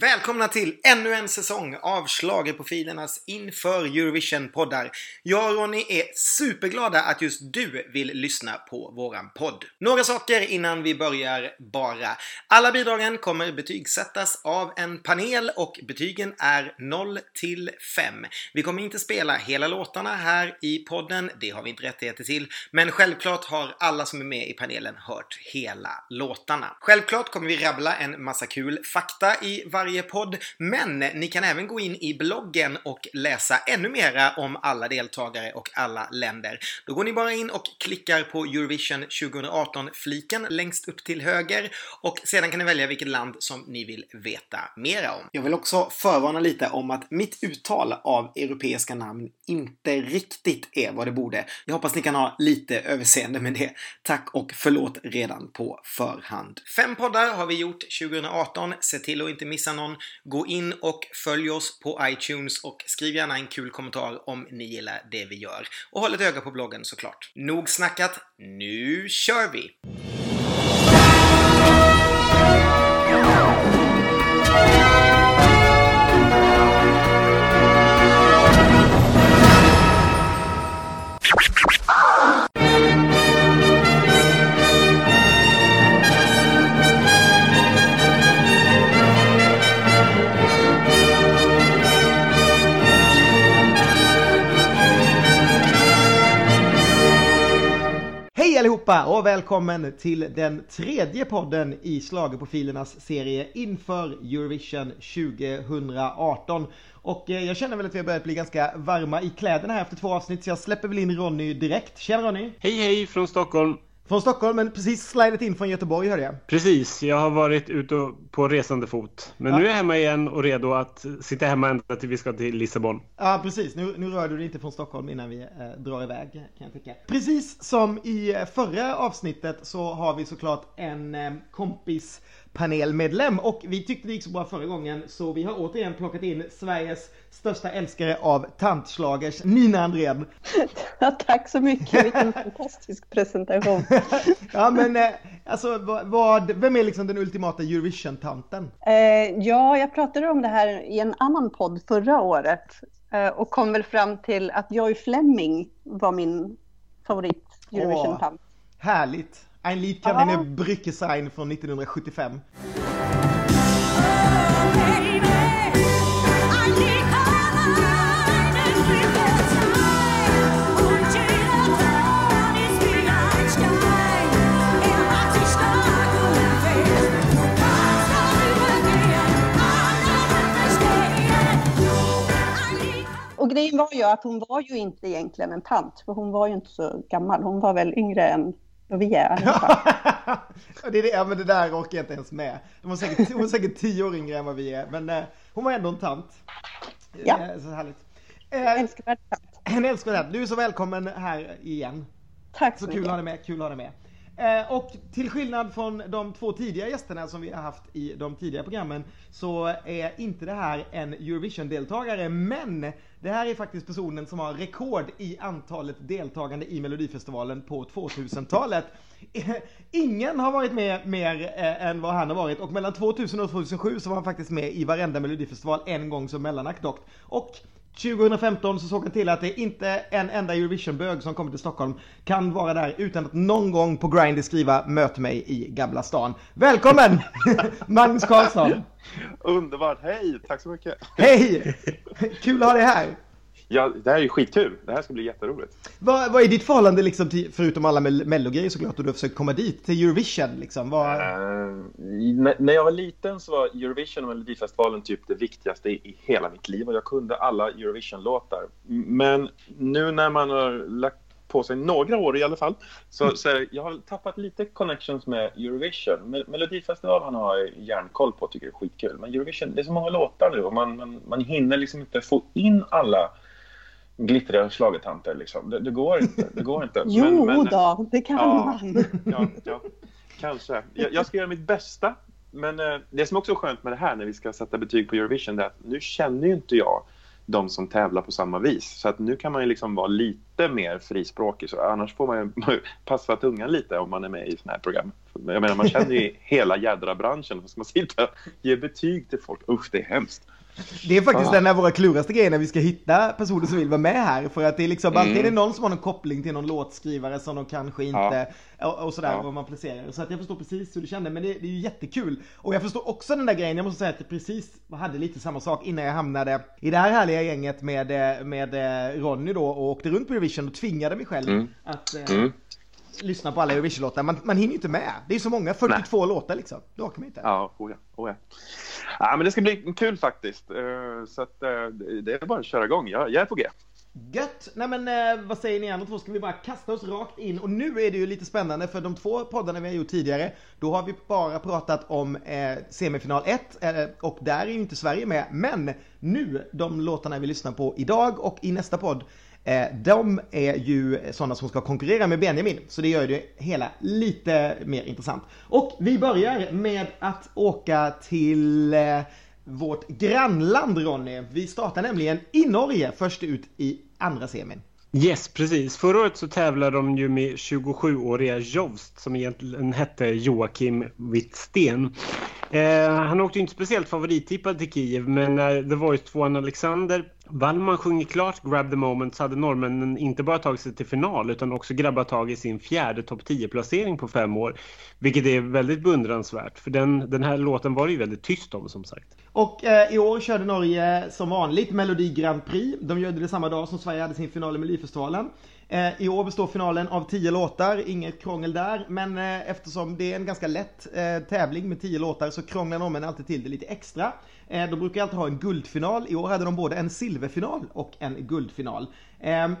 Välkomna till ännu en säsong av Schlagerprofilernas inför Eurovision-poddar. Jag och Ronny är superglada att just du vill lyssna på våran podd. Några saker innan vi börjar bara. Alla bidragen kommer betygsättas av en panel och betygen är 0 till 5. Vi kommer inte spela hela låtarna här i podden, det har vi inte rättigheter till. Men självklart har alla som är med i panelen hört hela låtarna. Självklart kommer vi rabbla en massa kul fakta i varje varje podd. Men ni kan även gå in i bloggen och läsa ännu mera om alla deltagare och alla länder. Då går ni bara in och klickar på Eurovision 2018-fliken längst upp till höger och sedan kan ni välja vilket land som ni vill veta mera om. Jag vill också förvarna lite om att mitt uttal av europeiska namn inte riktigt är vad det borde. Jag hoppas ni kan ha lite överseende med det. Tack och förlåt redan på förhand. Fem poddar har vi gjort 2018. Se till att inte missa någon. Gå in och följ oss på iTunes och skriv gärna en kul kommentar om ni gillar det vi gör. Och håll ett öga på bloggen såklart. Nog snackat, nu kör vi! Allihopa och välkommen till den tredje podden i Schlagerprofilernas serie inför Eurovision 2018. Och eh, jag känner väl att vi har börjat bli ganska varma i kläderna här efter två avsnitt så jag släpper väl in Ronny direkt. Tjena Ronny! Hej hej från Stockholm! Från Stockholm, men precis slidat in från Göteborg hörde jag. Precis, jag har varit ute på resande fot. Men ja. nu är jag hemma igen och redo att sitta hemma ända till vi ska till Lissabon. Ja, precis. Nu, nu rör du dig inte från Stockholm innan vi eh, drar iväg, kan jag tycka. Precis som i eh, förra avsnittet så har vi såklart en eh, kompis panelmedlem och vi tyckte det gick så bra förra gången så vi har återigen plockat in Sveriges största älskare av tantslagers, Nina Andrén. Ja, tack så mycket, vilken fantastisk presentation. ja, men eh, alltså, vad, vem är liksom den ultimata Eurovision-tanten? Eh, ja, jag pratade om det här i en annan podd förra året eh, och kom väl fram till att Joy Fleming var min favorit Eurovision-tant. Härligt! Ein Lied kann eine Brücke sein från 1975. Och grejen var ju att hon var ju inte egentligen en tant, för hon var ju inte så gammal. Hon var väl yngre än vad vi är. det, är det, ja, men det där orkar jag inte ens med. Hon var säkert, hon var säkert tio år yngre än vad vi är, men eh, hon var ändå en tant. Ja. Eh, så härligt. Eh, älskvärd tant. En älskvärd tant. Du är så välkommen här igen. Tack så, så mycket. kul att ha dig med, kul att ha dig med. Eh, och till skillnad från de två tidigare gästerna som vi har haft i de tidigare programmen så är inte det här en Eurovision-deltagare men det här är faktiskt personen som har rekord i antalet deltagande i Melodifestivalen på 2000-talet. Ingen har varit med mer eh, än vad han har varit och mellan 2000 och 2007 så var han faktiskt med i varenda Melodifestival en gång som mellanakt dock. Och 2015 så såg han till att det inte en enda Eurovision-bög som kommer till Stockholm kan vara där utan att någon gång på Grindr skriva möt mig i Gamla stan. Välkommen Magnus Karlsson! Underbart, hej! Tack så mycket! Hej! Kul att ha dig här! Ja, det här är ju skitkul. Det här ska bli jätteroligt. Vad, vad är ditt förhållande liksom till, förutom alla mellogrejer såklart och du har försökt komma dit, till Eurovision liksom? Vad... Uh, när jag var liten så var Eurovision och Melodifestivalen typ det viktigaste i hela mitt liv och jag kunde alla Eurovision-låtar. Men nu när man har lagt på sig några år i alla fall. Så, mm. så jag har tappat lite connections med Eurovision. Melodifestivalen har jag järnkoll på och tycker det är skitkul. Men Eurovision, det är så många låtar nu och man, man, man hinner liksom inte få in alla glittriga schlagertanter liksom. Det, det, går inte. Det går inte. jo men, men, då, det kan ja, man. ja, ja, kanske. Jag, jag, ska göra mitt bästa. Men eh, det som också är skönt med det här när vi ska sätta betyg på Eurovision är att nu känner ju inte jag de som tävlar på samma vis. Så att nu kan man ju liksom vara lite mer frispråkig. Så annars får man ju passa tungan lite om man är med i sådana här program. Jag menar, man känner ju hela jädra branschen. Ska man sitta och ge betyg till folk? Usch, det är hemskt. Det är faktiskt Ah. en av våra klurigaste grejer när vi ska hitta personer som vill vara med här. För att det är liksom Mm. alltid är det någon som har någon koppling till någon låtskrivare som de kanske inte, och, och sådär, Ja. vad man placerar. Så att jag förstår precis hur du kände, men det, det är ju jättekul. Och jag förstår också den där grejen, jag måste säga att jag precis hade lite samma sak innan jag hamnade i det här härliga gänget med, eh, med eh, Ronny då och åkte runt på Eurovision och tvingade mig själv Mm. att eh, Mm. Lyssna på alla Eurovision-låtar. Man, man hinner inte med. Det är så många, 42 låtar liksom. Det orkar man inte. Ja, oh ja, oh ja. ja. men det ska bli kul faktiskt. Eh, Så att, eh, det är bara att köra igång. Jag, jag är på G. Gött! Nej men eh, vad säger ni andra två? Ska vi bara kasta oss rakt in? Och nu är det ju lite spännande för de två poddarna vi har gjort tidigare Då har vi bara pratat om eh, semifinal 1 eh, och där är ju inte Sverige med Men nu, de låtarna vi lyssnar på idag och i nästa podd Eh, de är ju sådana som ska konkurrera med Benjamin Så det gör det hela lite mer intressant Och vi börjar med att åka till eh, vårt grannland Ronny. Vi startar nämligen i Norge först ut i andra semin. Yes, precis. Förra året så tävlade de ju med 27-åriga Jovst som egentligen hette Joakim Wittsten. Eh, han åkte ju inte speciellt favorittippad till Kiev men när The Voice 2 Alexander Wallman sjunger klart Grab the Moment så hade norrmännen inte bara tagit sig till final utan också grabbat tag i sin fjärde topp 10-placering på fem år. Vilket är väldigt beundransvärt för den, den här låten var det ju väldigt tyst om som sagt. Och eh, i år körde Norge som vanligt Melodi Grand Prix. De gjorde det samma dag som Sverige hade sin final i Melodifestivalen. Eh, I år består finalen av 10 låtar, inget krångel där. Men eh, eftersom det är en ganska lätt eh, tävling med 10 låtar så krånglar norrmännen alltid till det lite extra. De brukar alltid ha en guldfinal. I år hade de både en silverfinal och en guldfinal.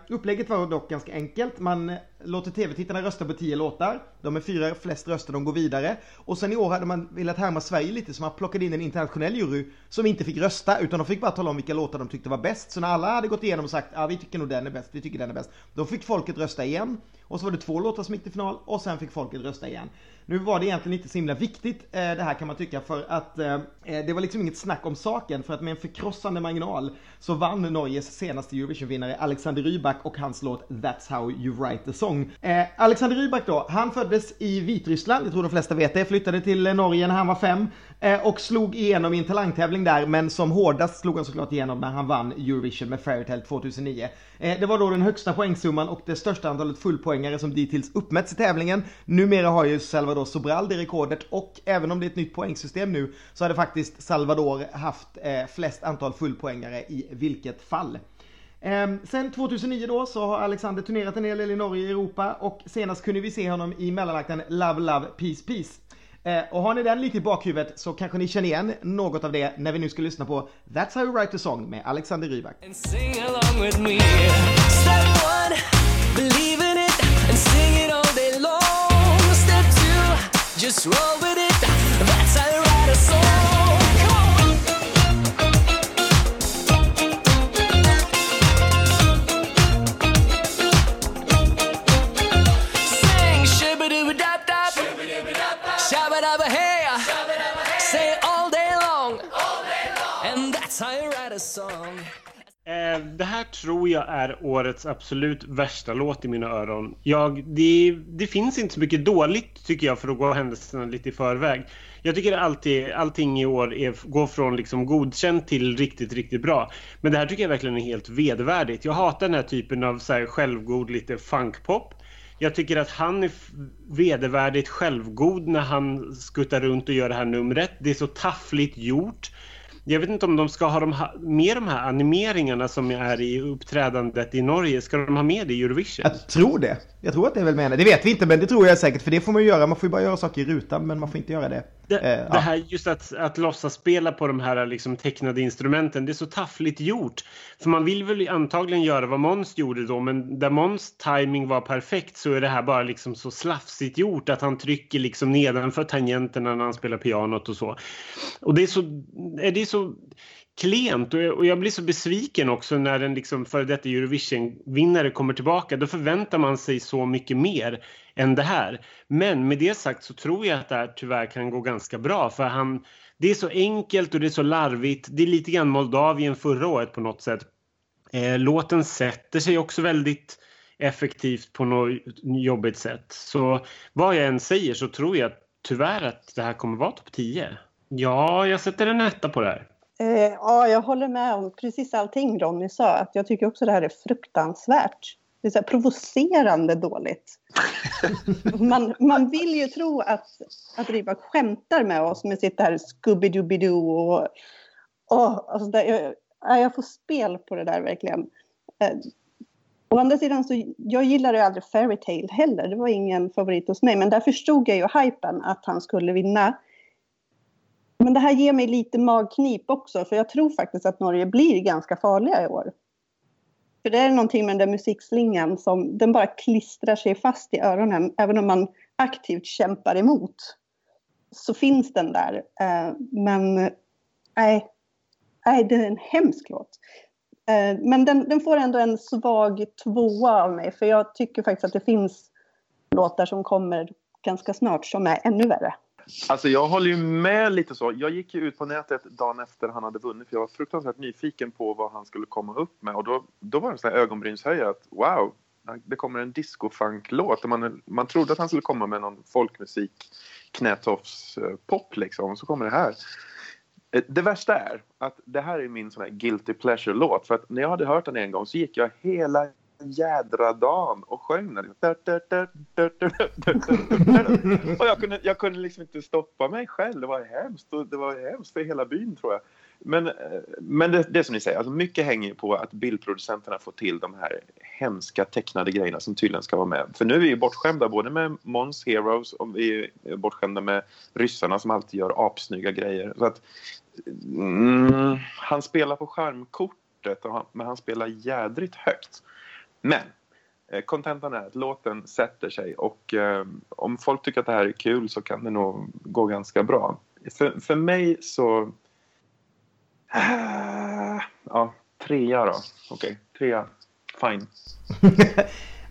Upplägget var dock ganska enkelt. Man låter tv-tittarna rösta på 10 låtar. De med fyra flest röster de går vidare. Och sen i år hade man velat härma Sverige lite så man plockade in en internationell jury som inte fick rösta utan de fick bara tala om vilka låtar de tyckte var bäst. Så när alla hade gått igenom och sagt ja vi tycker nog den är bäst, vi tycker den är bäst. Då fick folket rösta igen. Och så var det två låtar som gick till final och sen fick folket rösta igen. Nu var det egentligen inte så himla viktigt eh, det här kan man tycka för att eh, eh, det var liksom inget snack om saken för att med en förkrossande marginal så vann Norges senaste Eurovision-vinnare Alexander Rybak och hans låt That's how you write a song. Eh, Alexander Rybak då, han föddes i Vitryssland, jag tror de flesta vet det, flyttade till eh, Norge när han var fem eh, och slog igenom i en talangtävling där men som hårdast slog han såklart igenom när han vann Eurovision med Fairytale 2009. Eh, det var då den högsta poängsumman och det största antalet fullpoängare som dittills uppmätts i tävlingen. Numera har ju Salvador Sobral det rekordet och även om det är ett nytt poängsystem nu så hade faktiskt Salvador haft eh, flest antal fullpoängare i vilket fall. Ehm, sen 2009 då så har Alexander turnerat en hel del i Norge och Europa och senast kunde vi se honom i mellanakten Love Love Peace Peace. Ehm, och har ni den lite i bakhuvudet så kanske ni känner igen något av det när vi nu ska lyssna på That's How You Write A Song med Alexander Rybak. just roll with song. Eh, det här tror jag är årets absolut värsta låt i mina öron. Jag, det, det finns inte så mycket dåligt tycker jag för att gå händelserna lite i förväg. Jag tycker alltid, allting i år är, går från liksom godkänt till riktigt, riktigt bra. Men det här tycker jag verkligen är helt vedervärdigt. Jag hatar den här typen av så här självgod, lite funkpop. Jag tycker att han är vedervärdigt självgod när han skuttar runt och gör det här numret. Det är så taffligt gjort. Jag vet inte om de ska ha de här, med de här animeringarna som är i uppträdandet i Norge. Ska de ha med det i Eurovision? Jag tror det. Jag tror att det är väl meningen. Det vet vi inte men det tror jag säkert för det får man ju göra. Man får ju bara göra saker i rutan men man får inte göra det. Det, Eh, det ja. här just att, att låtsas spela på de här liksom tecknade instrumenten, det är så taffligt gjort. För man vill väl antagligen göra vad Måns gjorde då, men där Måns timing var perfekt så är det här bara liksom så slafsigt gjort att han trycker liksom nedanför tangenterna när han spelar pianot och så. Och det är så, är det så klent och jag, blir så besviken också när en liksom före detta Eurovision-vinnare kommer tillbaka. Då förväntar man sig så mycket mer än det här. Men med det sagt så tror jag att det här tyvärr kan gå ganska bra för han det är så enkelt och det är så larvigt. Det är lite grann Moldavien förra året på något sätt. Eh, låten sätter sig också väldigt effektivt på något jobbigt sätt. Så vad jag än säger så tror jag tyvärr att det här kommer vara topp 10. Ja, jag sätter en etta på det här. Eh, ja, jag håller med om precis allting Ronny sa. Att jag tycker också det här är fruktansvärt. Det är så provocerande dåligt. man, man vill ju tro att, att Riva skämtar med oss med sitt där Scooby-Dooby-Doo och... Åh, alltså det, jag, ja, jag får spel på det där verkligen. Eh, å andra sidan så jag gillade ju aldrig Fairytale heller. Det var ingen favorit hos mig. Men där förstod jag ju hypen att han skulle vinna. Men det här ger mig lite magknip också. För jag tror faktiskt att Norge blir ganska farliga i år. För det är någonting med den där musikslingan som den bara klistrar sig fast i öronen. Även om man aktivt kämpar emot. Så finns den där. Eh, men nej, nej, det är en hemsk låt. Eh, men den, den får ändå en svag tvåa av mig. För jag tycker faktiskt att det finns låtar som kommer ganska snart som är ännu värre. Alltså jag håller ju med lite så. Jag gick ju ut på nätet dagen efter han hade vunnit för jag var fruktansvärt nyfiken på vad han skulle komma upp med och då, då var det en sån här ögonbrynshöjare att wow, det kommer en discofunk-låt. Man, man trodde att han skulle komma med någon folkmusik, knätofs-pop liksom, så kommer det här. Eh, det värsta är att det här är min sån här guilty pleasure-låt för att när jag hade hört den en gång så gick jag hela jädra dagen och sjöng den. Och jag kunde, jag kunde liksom inte stoppa mig själv. Det var hemskt. Och det var hemskt för hela byn tror jag. Men, eh, men det, det som ni säger, alltså mycket hänger på att bildproducenterna får till de här hemska tecknade grejerna som tydligen ska vara med. För nu är vi ju bortskämda både med Mons Heroes och vi är bortskämda med ryssarna som alltid gör apsnygga grejer. Så att, mm, han spelar på skärmkortet, men han spelar jädrigt högt. Men eh, kontentan är att låten sätter sig och eh, om folk tycker att det här är kul så kan det nog gå ganska bra. För, för mig så... Eh, ja, trea då. Okej, trea. Fine.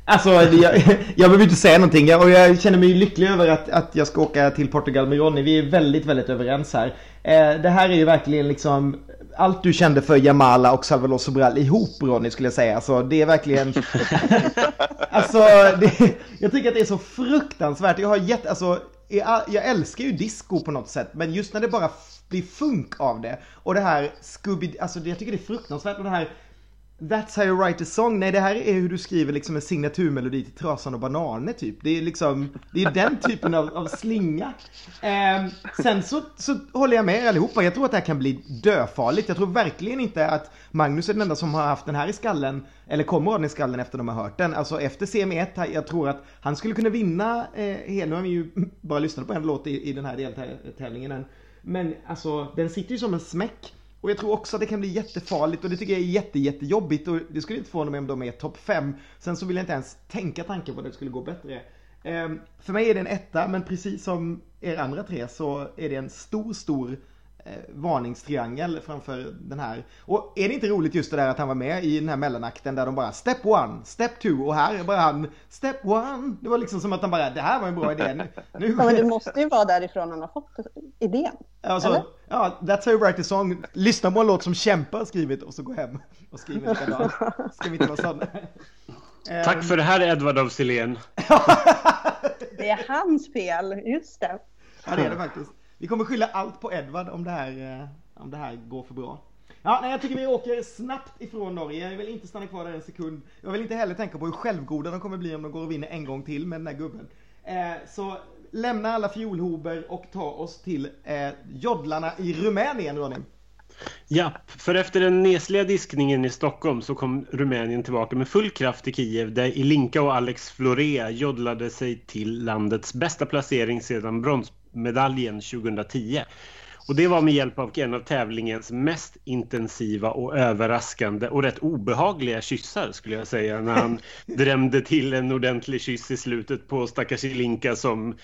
Alltså, jag, jag behöver inte säga någonting jag- och jag känner mig lycklig över att, att jag ska åka till Portugal med Ronny. Vi är väldigt, väldigt överens här. Eh, det här är ju verkligen liksom allt du kände för Jamala och Salvador Sobral ihop Ronny skulle jag säga. Alltså det är verkligen... alltså det, jag tycker att det är så fruktansvärt. Jag har gett, alltså jag, älskar ju disco på något sätt men just när det bara blir funk av det och det här Scooby, alltså jag tycker det är fruktansvärt och det här That's how you write a song. Nej, det här är hur du skriver liksom en signaturmelodi till Trasan och Bananer typ. Det är liksom, det är den typen av, av slinga. Eh, sen så, så håller jag med er allihopa. Jag tror att det här kan bli döfarligt. Jag tror verkligen inte att Magnus är den enda som har haft den här i skallen, eller kommer ha den i skallen efter de har hört den. Alltså efter CM1, jag tror att han skulle kunna vinna, eh, nu har vi ju bara lyssnat på en låt i, i den här deltävlingen än. Men alltså, den sitter ju som en smäck. Och jag tror också att det kan bli jättefarligt och det tycker jag är jätte, jättejobbigt och det skulle inte förvåna mig om de är topp 5. Sen så vill jag inte ens tänka tanken på att det skulle gå bättre. Ehm, för mig är det en etta, men precis som er andra tre så är det en stor, stor varningstriangel framför den här. Och är det inte roligt just det där att han var med i den här mellanakten där de bara step one, step two och här är bara han step one. Det var liksom som att han bara, det här var en bra idé. Nu, nu Ja, men det måste ju vara därifrån han har fått idén. Alltså, Eller? ja, that's how you write a song. Lyssna på en låt som Kämpa har skrivit och så gå hem och skriva likadan. Ska vi inte vara sådana? Tack för det här Edvard af Sillén. Det är hans fel, just det. Ja, det är det faktiskt. Vi kommer skylla allt på Edvard om det här, eh, om det här går för bra. Ja, nej, jag tycker vi åker snabbt ifrån Norge. Jag vill inte stanna kvar där en sekund. Jag vill inte heller tänka på hur självgoda de kommer bli om de går och vinner en gång till med den där gubben. Eh, så lämna alla fiolhober och ta oss till eh, joddlarna i Rumänien, Ronny. Ja, för efter den nesliga diskningen i Stockholm så kom Rumänien tillbaka med full kraft till Kiev där Ilinka och Alex Florea joddlade sig till landets bästa placering sedan bronsmedaljen 2010. Och det var med hjälp av en av tävlingens mest intensiva och överraskande och rätt obehagliga kyssar skulle jag säga när han drämde till en ordentlig kyss i slutet på stackars Ilinka som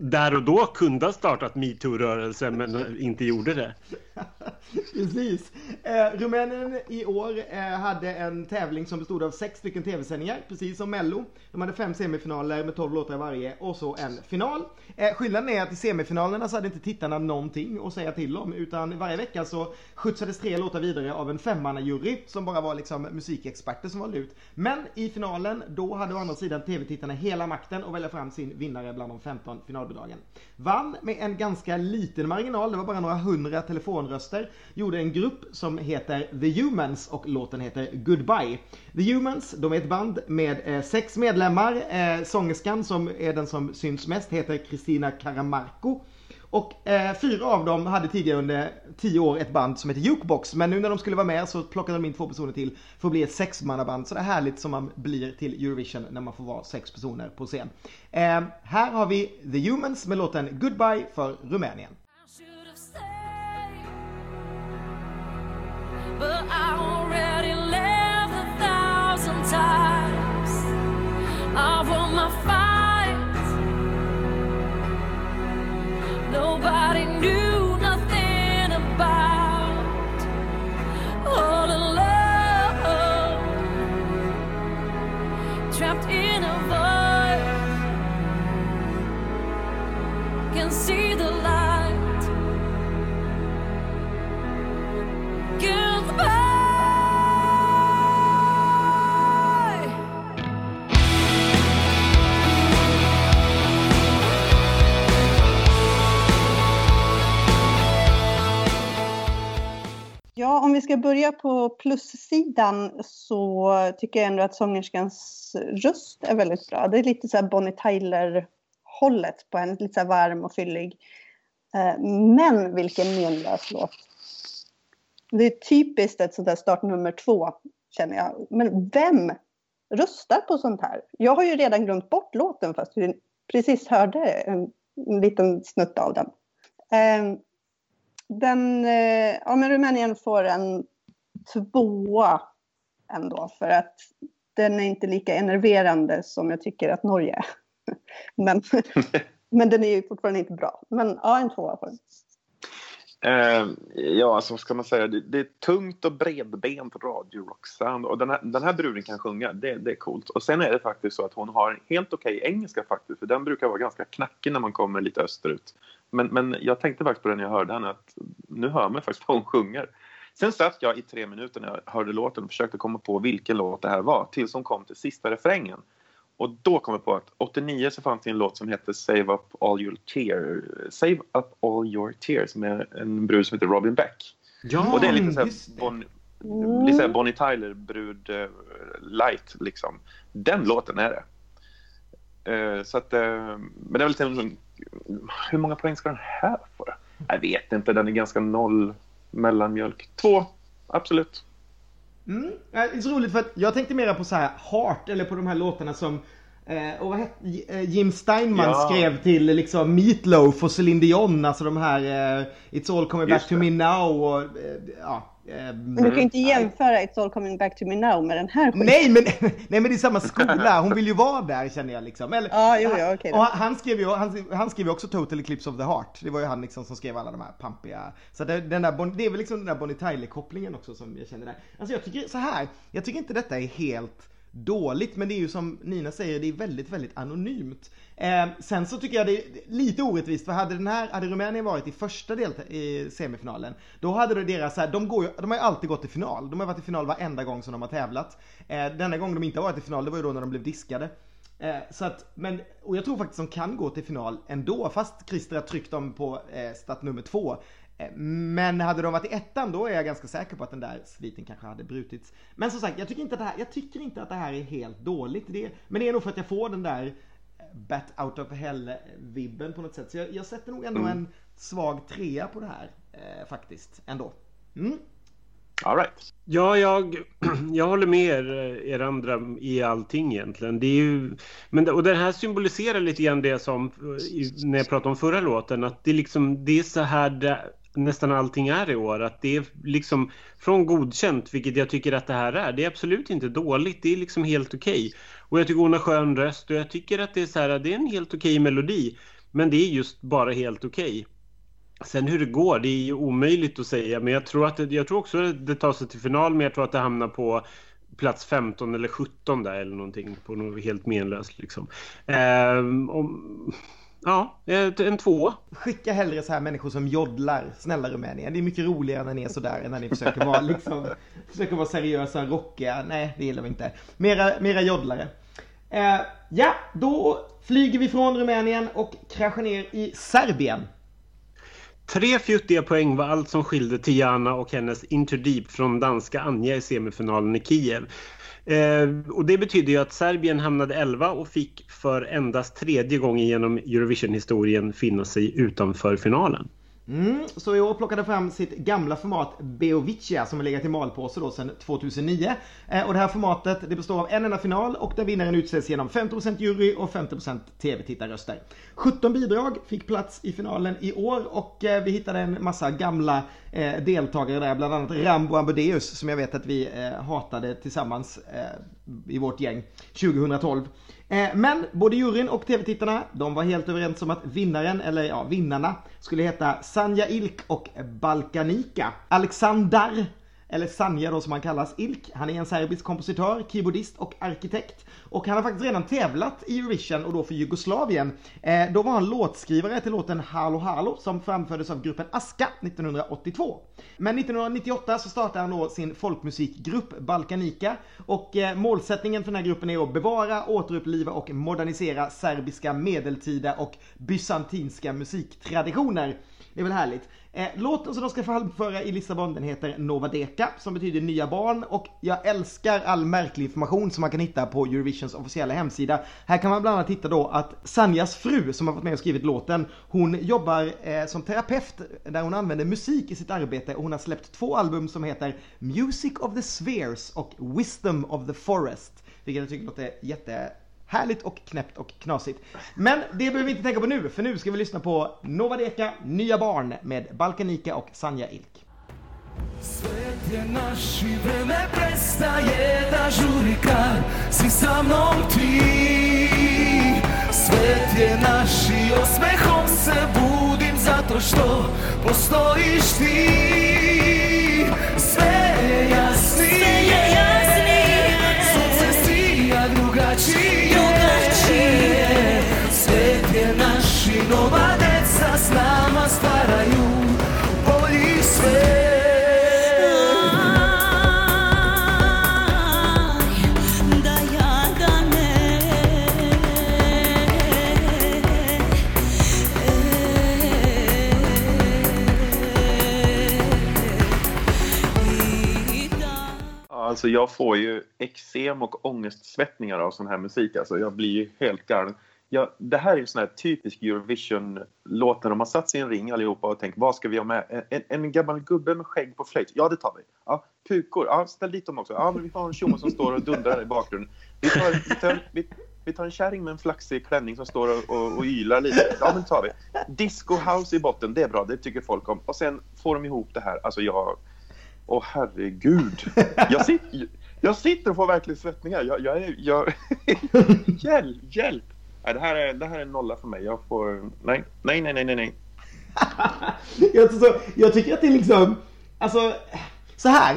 där och då kunde ha startat metoo-rörelsen men inte gjorde det. Precis. Eh, Rumänien i år eh, hade en tävling som bestod av sex stycken tv-sändningar, precis som Mello. De hade fem semifinaler med 12 låtar i varje och så en final. Eh, skillnaden är att i semifinalerna så hade inte tittarna någonting att säga till om utan varje vecka så skjutsades tre låtar vidare av en femmannajury som bara var liksom musikexperter som valde ut. Men i finalen, då hade å andra sidan tv-tittarna hela makten att välja fram sin vinnare bland de 15 finalbidragen. Vann med en ganska liten marginal, det var bara några hundra telefonröster, gjorde en grupp som heter The Humans och låten heter Goodbye. The Humans, de är ett band med eh, sex medlemmar. Eh, sångerskan som är den som syns mest heter Kristina Karamarko. Och eh, fyra av dem hade tidigare under tio år ett band som hette Jukebox. Men nu när de skulle vara med så plockade de in två personer till för att bli ett sexmannaband. Så det är härligt som man blir till Eurovision när man får vara sex personer på scen. Eh, här har vi The Humans med låten Goodbye för Rumänien. I should my stayed, Nobody knew nothing about all alone, trapped in a void. Can see the light. Goodbye. Ja, om vi ska börja på plussidan så tycker jag ändå att sångerskans röst är väldigt bra. Det är lite så här Bonnie Tyler-hållet på henne, lite så här varm och fyllig. Eh, men vilken menlös låt. Det är typiskt ett sånt där startnummer två, känner jag. Men vem röstar på sånt här? Jag har ju redan glömt bort låten fast vi precis hörde en, en liten snutt av den. Ehm, den, eh, ja men Rumänien får en tvåa ändå för att den är inte lika enerverande som jag tycker att Norge är. Men, men den är ju fortfarande inte bra. Men ja, en tvåa får den. Eh, ja, alltså vad ska man säga? Det, det är tungt och bredbent radiorocksound och den här, den här bruden kan sjunga. Det, det är coolt. Och sen är det faktiskt så att hon har helt okej engelska faktiskt, för den brukar vara ganska knackig när man kommer lite österut. Men, men jag tänkte faktiskt på det när jag hörde henne att nu hör man faktiskt vad hon sjunger. Sen satt jag i tre minuter när jag hörde låten och försökte komma på vilken låt det här var tills hon kom till sista refrängen. Och då kom jag på att 89 så fanns det en låt som hette Save Up All Your Tears. Save Up All Your Tears med en brud som heter Robin Beck. Ja, och det är lite så här bon, lite så Bonnie Tyler-brud eh, light liksom. Den låten är det. Eh, så att, eh, men det är väl lite en- hur många poäng ska den här få? Jag vet inte, den är ganska noll mellanmjölk. Två, absolut. Mm. ja, Det är så roligt för att jag tänkte mera på så här Heart eller på de här låtarna som eh, och vad hette, eh, Jim Steinman Ja. skrev till liksom Meatloaf och Celine Dion, alltså de här eh, It's all coming back to me now och eh, ja. Eh, Men du kan ju inte jämföra It's all coming back to me now med den här skiten. Nej men, nej men det är samma skola, hon vill ju vara där känner jag liksom. Eller, Ja, jo, ja, då. och han, skrev ju han, han skrev ju också Total Eclipse of the Heart. Det var ju han liksom som skrev alla de här pampiga. Så det, den där, det är väl liksom den där Bonnie Tyler-kopplingen också som jag känner där. Alltså jag tycker så här, jag tycker inte detta är helt dåligt men det är ju som Nina säger, det är väldigt, väldigt anonymt. Eh, sen så tycker jag det är lite orättvist för hade den här, hade Rumänien varit i första del i eh, semifinalen då hade det deras, här, de, går ju, de har ju alltid gått till final. De har varit i final varenda gång som de har tävlat. Eh, denna gång de inte har varit i final det var ju då när de blev diskade. Eh, så att, men, och jag tror faktiskt de kan gå till final ändå fast Christer har tryckt dem på eh, start nummer två. Eh, Men hade de varit i ettan då är jag ganska säker på att den där sviten kanske hade brutits. Men som sagt, jag tycker inte att det här, jag tycker inte att det här är helt dåligt. Det, men det är nog för att jag får den där eh, Bat out of hell-vibben på något sätt. Så jag, jag sätter nog ändå en svag trea på det här eh, faktiskt, ändå. Mm. All right. Ja, jag, jag håller med er, er andra i allting egentligen. Det är ju, men, det- och den här symboliserar lite grann det som i- när jag pratade om förra låten, att det, är liksom, det är så här det, nästan allting är i år. Att det är liksom från godkänt, vilket jag tycker att det här är. Det är absolut inte dåligt, det är liksom helt okej. Och jag tycker hon har skön röst och jag tycker att det är så här, det är en helt okej melodi. Men det är just bara helt okej. Sen hur det går, det är ju omöjligt att säga. Men jag tror, att det, jag tror också att det tar sig till final, men jag tror att det hamnar på plats 15 eller 17 där eller någonting. På något helt menlöst liksom. Eh, om, ja, en tvåa. Skicka hellre så här människor som joddlar, snälla Rumänien. Det är mycket roligare när ni är sådär än när ni försöker vara liksom, försöker vara seriösa, rockiga. Nej, det gillar vi inte. Mera, mera joddlare. Eh, ja, då flyger vi från Rumänien och kraschar ner i Serbien. Tre fjuttiga poäng var allt som skilde Tiana och hennes Interdeep från danska Anja i semifinalen i Kiev. Eh, och det betyder ju att Serbien hamnade 11 och fick för endast tredje gången genom Eurovision-historien finna sig utanför finalen. Mm, så i år plockade fram sitt gamla format Beovicia som har legat i malpåse då sedan 2009. Eh, och det här formatet det består av en enda final och där vinnaren utses genom 50% jury och 50% tv-tittarröster. 17 bidrag fick plats i finalen i år och eh, vi hittade en massa gamla eh, deltagare där, bland annat Rambo Amadeus som jag vet att vi eh, hatade tillsammans eh, i vårt gäng 2012. Eh, Men både juryn och tv-tittarna, de var helt överens om att vinnaren, eller ja, vinnarna, skulle heta Sanja Ilk och Balkanika. Alexander, eller Sanja då som han kallas, Ilk, han är en serbisk kompositör, keyboardist och arkitekt. Och han har faktiskt redan tävlat i Eurovision och då för Jugoslavien. Eh, då var han låtskrivare till låten Halo Halo som framfördes av gruppen Aska 1982. Men 1998 så startade han då sin folkmusikgrupp Balkanika och eh, målsättningen för den här gruppen är att bevara, återuppliva och modernisera serbiska medeltida och bysantinska musiktraditioner. Det är väl härligt. Eh, låten som de ska framföra i Lissabon den heter Nova Deka som betyder nya barn och jag älskar all märklig information som man kan hitta på Eurovisions officiella hemsida. Här kan man bland annat hitta då att Sanjas fru som har varit med och skrivit låten, hon jobbar eh, som terapeut där hon använder musik i sitt arbete och hon har släppt två album som heter Music of the Spheres och Wisdom of the Forest. Vilket jag tycker låter jätte Härligt och knäppt och knasigt. Men det behöver vi inte tänka på nu, för nu ska vi lyssna på Nova Deka, Nya Barn med Balkanika och Sanja Ilk. Svet je naš i vreme prestaje da žuri kad si sa mnom ti Svet je naš i osmehom se budim zato što postojiš ti Alltså jag får ju eksem och ångestsvettningar av sån här musik. Alltså jag blir ju helt galen. Jag, det här är ju sån här typisk Eurovision-låt när de har satt sig i en ring allihopa och tänkt vad ska vi ha med? En, en gammal gubbe med skägg på flöjt? Ja, det tar vi. Ja, pukor? Ja, ställ dit dem också. Ja, men vi har en tjomme som står och dundrar i bakgrunden. Vi tar, vi tar, vi, vi tar en kärring med en flaxig klänning som står och, och, och ylar lite. Ja, men det tar vi. Disco house i botten, det är bra. Det tycker folk om. Och sen får de ihop det här. Alltså jag... Åh herregud. Jag, sit, jag sitter och får verkligen svettningar. Jag, jag är... Jag, hjälp, hjälp. Nej, det, här är, det här är en nolla för mig. Jag får... Nej, nej, nej, nej, nej. nej. jag, tycker så, jag tycker att det är liksom, alltså, så här.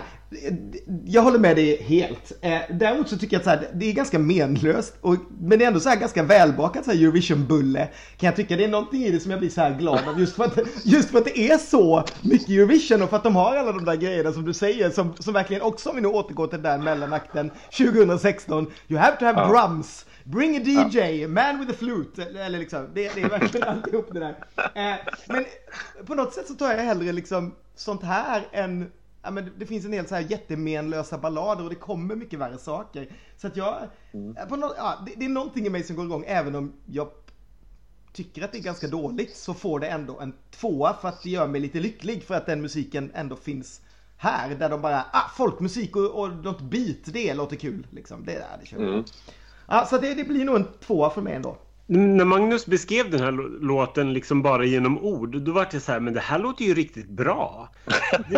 Jag håller med dig helt. Eh, Däremot så tycker jag att så här, det är ganska menlöst, och, men det är ändå så här ganska välbakat så här Eurovision-bulle. Kan jag tycka. Det är någonting i det som jag blir så här glad av just för, att, just för att det är så mycket Eurovision och för att de har alla de där grejerna som du säger som, som verkligen också, om vi nu återgår till den mellanakten 2016, you have to have Ja. drums. Bring a DJ, man with a flute. Eller eller liksom, det, det är verkligen alltihop det där. Eh, men på något sätt så tar jag hellre liksom sånt här än Ja, men det finns en del så här jättemenlösa ballader och det kommer mycket värre saker. Så att jag, på något, ja, det, det är någonting i mig som går igång även om jag tycker att det är ganska dåligt så får det ändå en tvåa för att det gör mig lite lycklig för att den musiken ändå finns här där de bara, ah, folkmusik och, och något beat, det låter kul liksom. Det, det kör. Mm. Ja, så det, det blir nog en tvåa för mig ändå. När Magnus beskrev den här lå- låten liksom bara genom ord, då var det så här, men det här låter ju riktigt bra.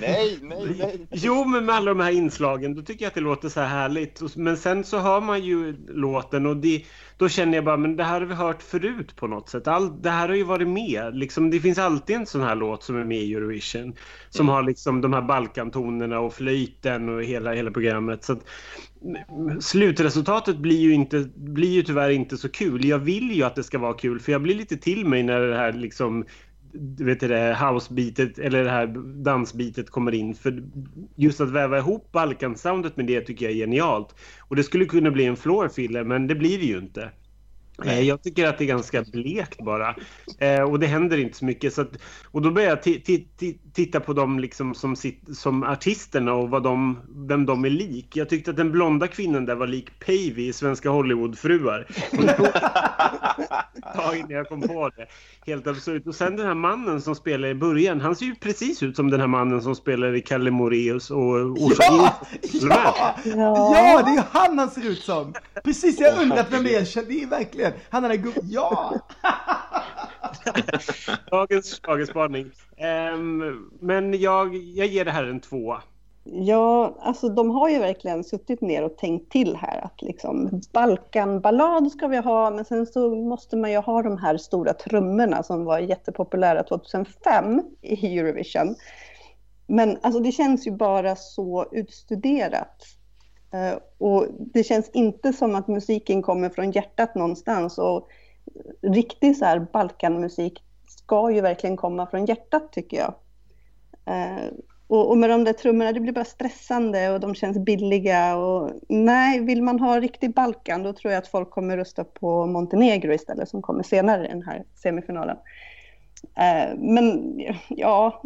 Nej, nej, nej. Jo, men med alla de här inslagen, då tycker jag att det låter så här härligt. Men sen så hör man ju låten och det, då känner jag bara, men det här har vi hört förut på något sätt. All, det här har ju varit med. Liksom, det finns alltid en sån här låt som är med i Eurovision. Som har liksom de här Balkantonerna och flöjten och hela, hela programmet. Så att, mm, slutresultatet blir ju, inte, blir ju tyvärr inte så kul. Jag vill ju att det ska vara kul, för jag blir lite till mig när det här liksom du vet det housebeatet eller det här dansbitet kommer in. För just att väva ihop Balkan-soundet med det tycker jag är genialt. Och det skulle kunna bli en floor filler, men det blir det ju inte. Eh, Jag tycker att det är ganska blekt bara. Eh, och det händer inte så mycket. Så att, och då börjar jag ti- ti- ti- titta på dem liksom som, som artisterna och vad de, vem de är lik. Jag tyckte att den blonda kvinnan där var lik Pavey i Svenska Hollywoodfruar. Tag innan jag kom på det. Helt absurt. Och sen den här mannen som spelar i början. Han ser ju precis ut som den här mannen som spelar i Kalle Moraeus och Orsa Ja! Ja! Ja. Ja, det är han han ser ut som! Precis, jag undrat vem det är. Det är verkligen han den där gubben. Ja! Dagens schlagerspaning. Ehm, men jag, jag ger det här en tvåa. Ja, alltså de har ju verkligen suttit ner och tänkt till här att liksom Balkanballad ska vi ha, men sen så måste man ju ha de här stora trummorna som var jättepopulära 2005 i Eurovision. Men alltså det känns ju bara så utstuderat. Eh, och det känns inte som att musiken kommer från hjärtat någonstans. Och riktig så här Balkanmusik ska ju verkligen komma från hjärtat tycker jag. Eh, och, med de där trummorna, det blir bara stressande och de känns billiga. Och, nej, vill man ha riktig Balkan då tror jag att folk kommer rösta på Montenegro istället som kommer senare i den här semifinalen. Eh, men ja,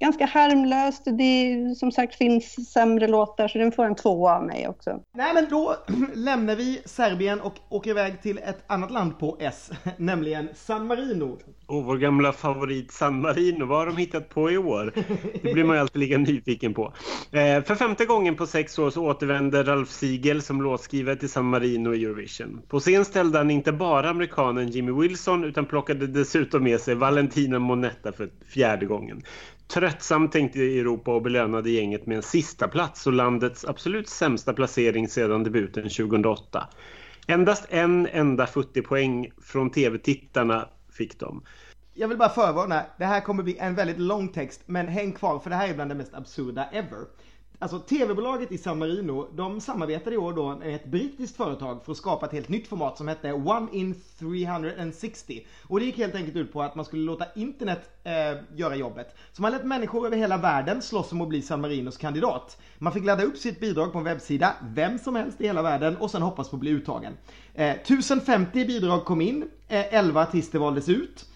ganska harmlöst. Det som sagt finns sämre låtar så den får en tvåa av mig också. Nej men då lämnar vi Serbien och åker iväg till ett annat land på S, nämligen San Marino. Och vår gamla favorit San Marino, vad har de hittat på i år? Det blir man ju alltid lika nyfiken på. Eh, för femte gången på sex år så återvänder Ralf Siegel som låtskrivare till San Marino i Eurovision. På scen ställde han inte bara amerikanen Jimmy Wilson utan plockade dessutom med sig Valentina Monetta för fjärde gången. Tröttsamt tänkte Europa och belönade gänget med en sista plats och landets absolut sämsta placering sedan debuten 2008. Endast en enda futtig poäng från tv-tittarna fick de. Jag vill bara förvarna, det här kommer bli en väldigt lång text, men häng kvar för det här är bland det mest absurda ever. Alltså tv-bolaget i San Marino, de samarbetade i år då med ett brittiskt företag för att skapa ett helt nytt format som hette One in 360. Och det gick helt enkelt ut på att man skulle låta internet eh, göra jobbet. Så man lät människor över hela världen slåss om att bli San Marinos kandidat. Man fick ladda upp sitt bidrag på en webbsida, vem som helst i hela världen, och sen hoppas på att bli uttagen. Eh, 1050 bidrag kom in, eh, 11 artister valdes ut.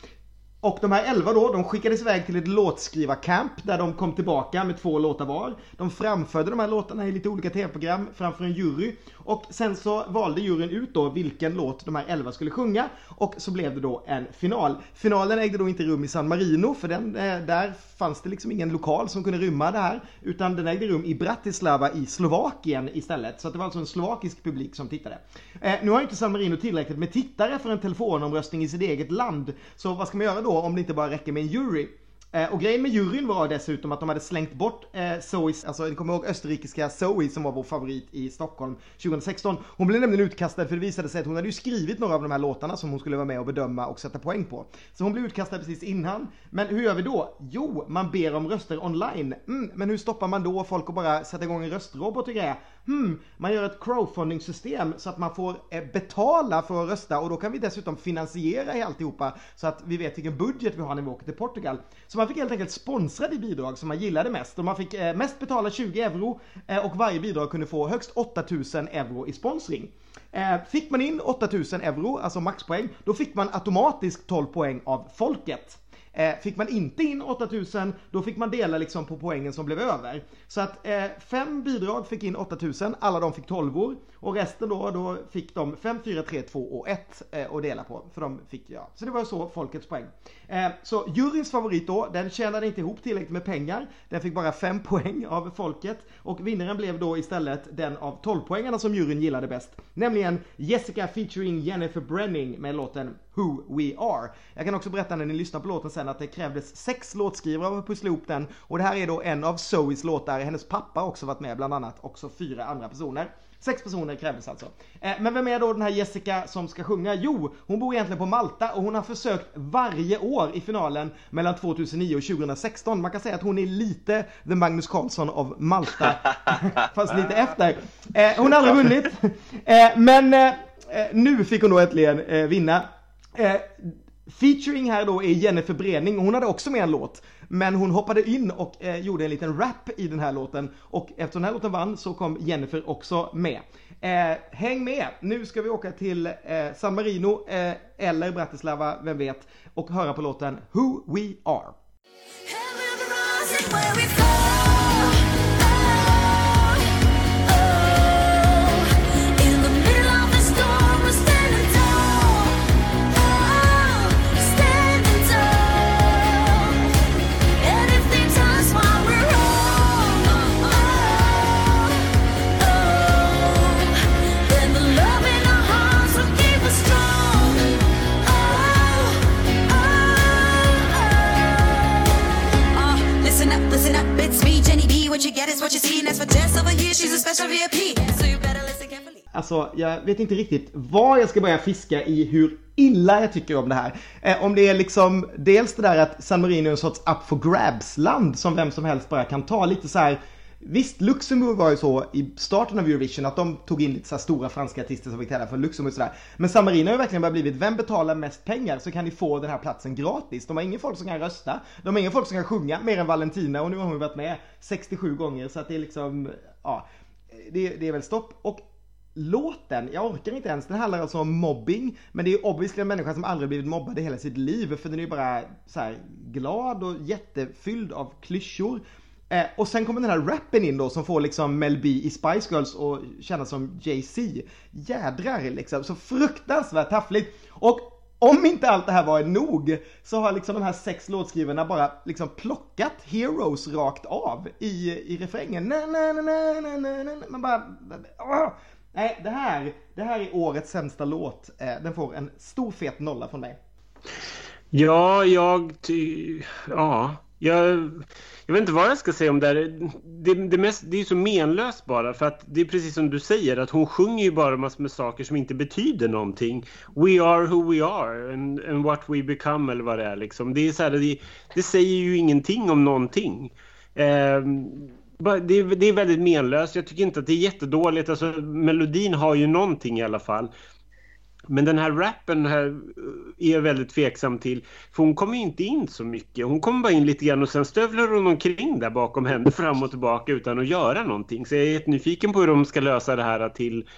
Och de här 11 då, de skickades iväg till ett låtskrivarcamp där de kom tillbaka med två låtar var. De framförde de här låtarna i lite olika tv-program framför en jury. Och sen så valde juryn ut då vilken låt de här 11 skulle sjunga. Och så blev det då en final. Finalen ägde då inte rum i San Marino för den, eh, där fanns det liksom ingen lokal som kunde rymma det här. Utan den ägde rum i Bratislava i Slovakien istället. Så att det var alltså en slovakisk publik som tittade. Eh, nu har inte San Marino tillräckligt med tittare för en telefonomröstning i sitt eget land. Så vad ska man göra då om det inte bara räcker med en jury? Eh, och grejen med juryn var dessutom att de hade slängt bort eh, Zoes, alltså ni kommer ihåg österrikiska Zoe som var vår favorit i Stockholm 2016. Hon blev nämligen utkastad för det visade sig att hon hade ju skrivit några av de här låtarna som hon skulle vara med och bedöma och sätta poäng på. Så hon blev utkastad precis innan. Men hur gör vi då? Jo, man ber om röster online. Mm, men hur stoppar man då folk att bara sätta igång en röstrobot och grejer? Hmm, man gör ett crowdfunding-system så att man får eh, betala för att rösta och då kan vi dessutom finansiera alltihopa så att vi vet vilken budget vi har när vi åker till Portugal. Så man fick helt enkelt sponsra det bidrag som man gillade mest och man fick eh, mest betala 20 euro eh, och varje bidrag kunde få högst 8000 euro i sponsring. Fick man in 8000 euro, alltså maxpoäng, då fick man automatiskt 12 poäng av folket. Eh, fick man inte in 8000 då fick man dela liksom på poängen som blev över. Så att eh, fem bidrag fick in 8000, alla de fick 12 år och resten då, då fick de 5, 4, 3, 2 och 1 eh, att dela på. För de fick, ja. Så det var så folkets poäng. Eh, så juryns favorit då, den tjänade inte ihop tillräckligt med pengar. Den fick bara 5 poäng av folket och vinnaren blev då istället den av 12 poängarna som juryn gillade bäst. Nämligen Jessica featuring Jennifer Brenning med låten Who We Are. Jag kan också berätta när ni lyssnar på låten sen att det krävdes sex låtskrivare för att pussla ihop den och det här är då en av Zoes låtar. Hennes pappa har också varit med bland annat, också fyra andra personer. Sex personer krävdes alltså. Eh, men vem är då den här Jessica som ska sjunga? Jo, hon bor egentligen på Malta och hon har försökt varje år i finalen mellan 2009 och 2016. Man kan säga att hon är lite the Magnus Carlsson av Malta, fast lite efter. Eh, hon har aldrig vunnit, eh, men nu fick hon då äntligen vinna. Featuring här då är Jennifer Bredning, hon hade också med en låt. Men hon hoppade in och eh, gjorde en liten rap i den här låten och eftersom den här låten vann så kom Jennifer också med. Eh, häng med! Nu ska vi åka till eh, San Marino eh, eller Bratislava, vem vet, och höra på låten Who We Are. What you get is what you see, and that's for Jess over here. She's a special VIP, so you better listen carefully. Alltså, jag vet inte riktigt var jag ska börja fiska i hur illa jag tycker om det här. Eh, om det är liksom dels det där att San Marino är en sorts up for grabs-land som vem som helst bara kan ta. Lite så här. Visst, Luxemburg var ju så i starten av Eurovision att de tog in lite så här stora franska artister som fick tävla för Luxemburg och sådär. Men San Marino har ju verkligen bara blivit, vem betalar mest pengar så kan ni få den här platsen gratis. De har ingen folk som kan rösta, de har ingen folk som kan sjunga mer än Valentina och nu har hon varit med 67 gånger så att det är liksom, ja, det, det är väl stopp. Och Låten, jag orkar inte ens, den handlar alltså om mobbing Men det är ju obviously en människa som aldrig blivit mobbad i hela sitt liv För den är ju bara så här glad och jättefylld av klyschor eh, Och sen kommer den här rappen in då som får liksom Mel B i Spice Girls och känna som Jay-Z Jädrar liksom, så fruktansvärt taffligt Och om inte allt det här var nog så har liksom de här sex låtskrivarna bara liksom plockat Heroes rakt av i, i refrängen. Na, na, na, na, na, na, na. Man bara... Åh! Nej, det här, det här är årets sämsta låt. Eh, Den får en stor fet nolla från mig. Ja, jag... Ty... Ja, jag... Jag vet inte vad jag ska säga om det här. Det, det, mest, det är ju så menlöst bara för att det är precis som du säger att hon sjunger ju bara massor med saker som inte betyder någonting. We are who we are and, and what we become eller vad det är liksom. Det är så här, det, det säger ju ingenting om någonting. Eh, det, är- det är väldigt menlöst. Jag tycker inte att det är jättedåligt. Alltså, melodin har ju någonting i alla fall. Men den här rappen här eh, är jag väldigt tveksam till. För hon kommer ju inte in så mycket. Hon kommer bara in lite grann och sen stövlar hon omkring där bakom henne fram och tillbaka utan att göra någonting. Så jag är jättenyfiken på hur de ska lösa det här till,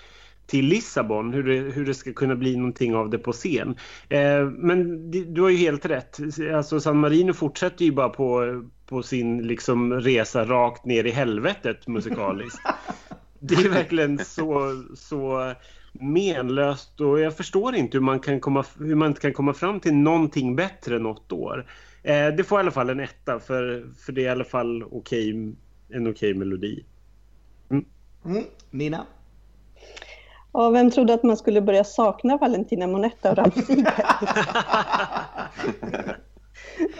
till Lissabon. Hur det, hur det ska kunna bli någonting av det på scen. Eh, men du har ju helt rätt. Alltså San Marino fortsätter ju bara på, på sin liksom resa rakt ner i helvetet musikaliskt. Det är verkligen så, så menlöst och jag förstår inte hur man, kan komma, hur man inte kan komma fram till någonting bättre något år. Eh, det får i alla fall en etta för, för det är i alla fall okej, en okej melodi. Mm. Nina? Och vem trodde att man skulle börja sakna Valentina Monetta och Ralf Siegel?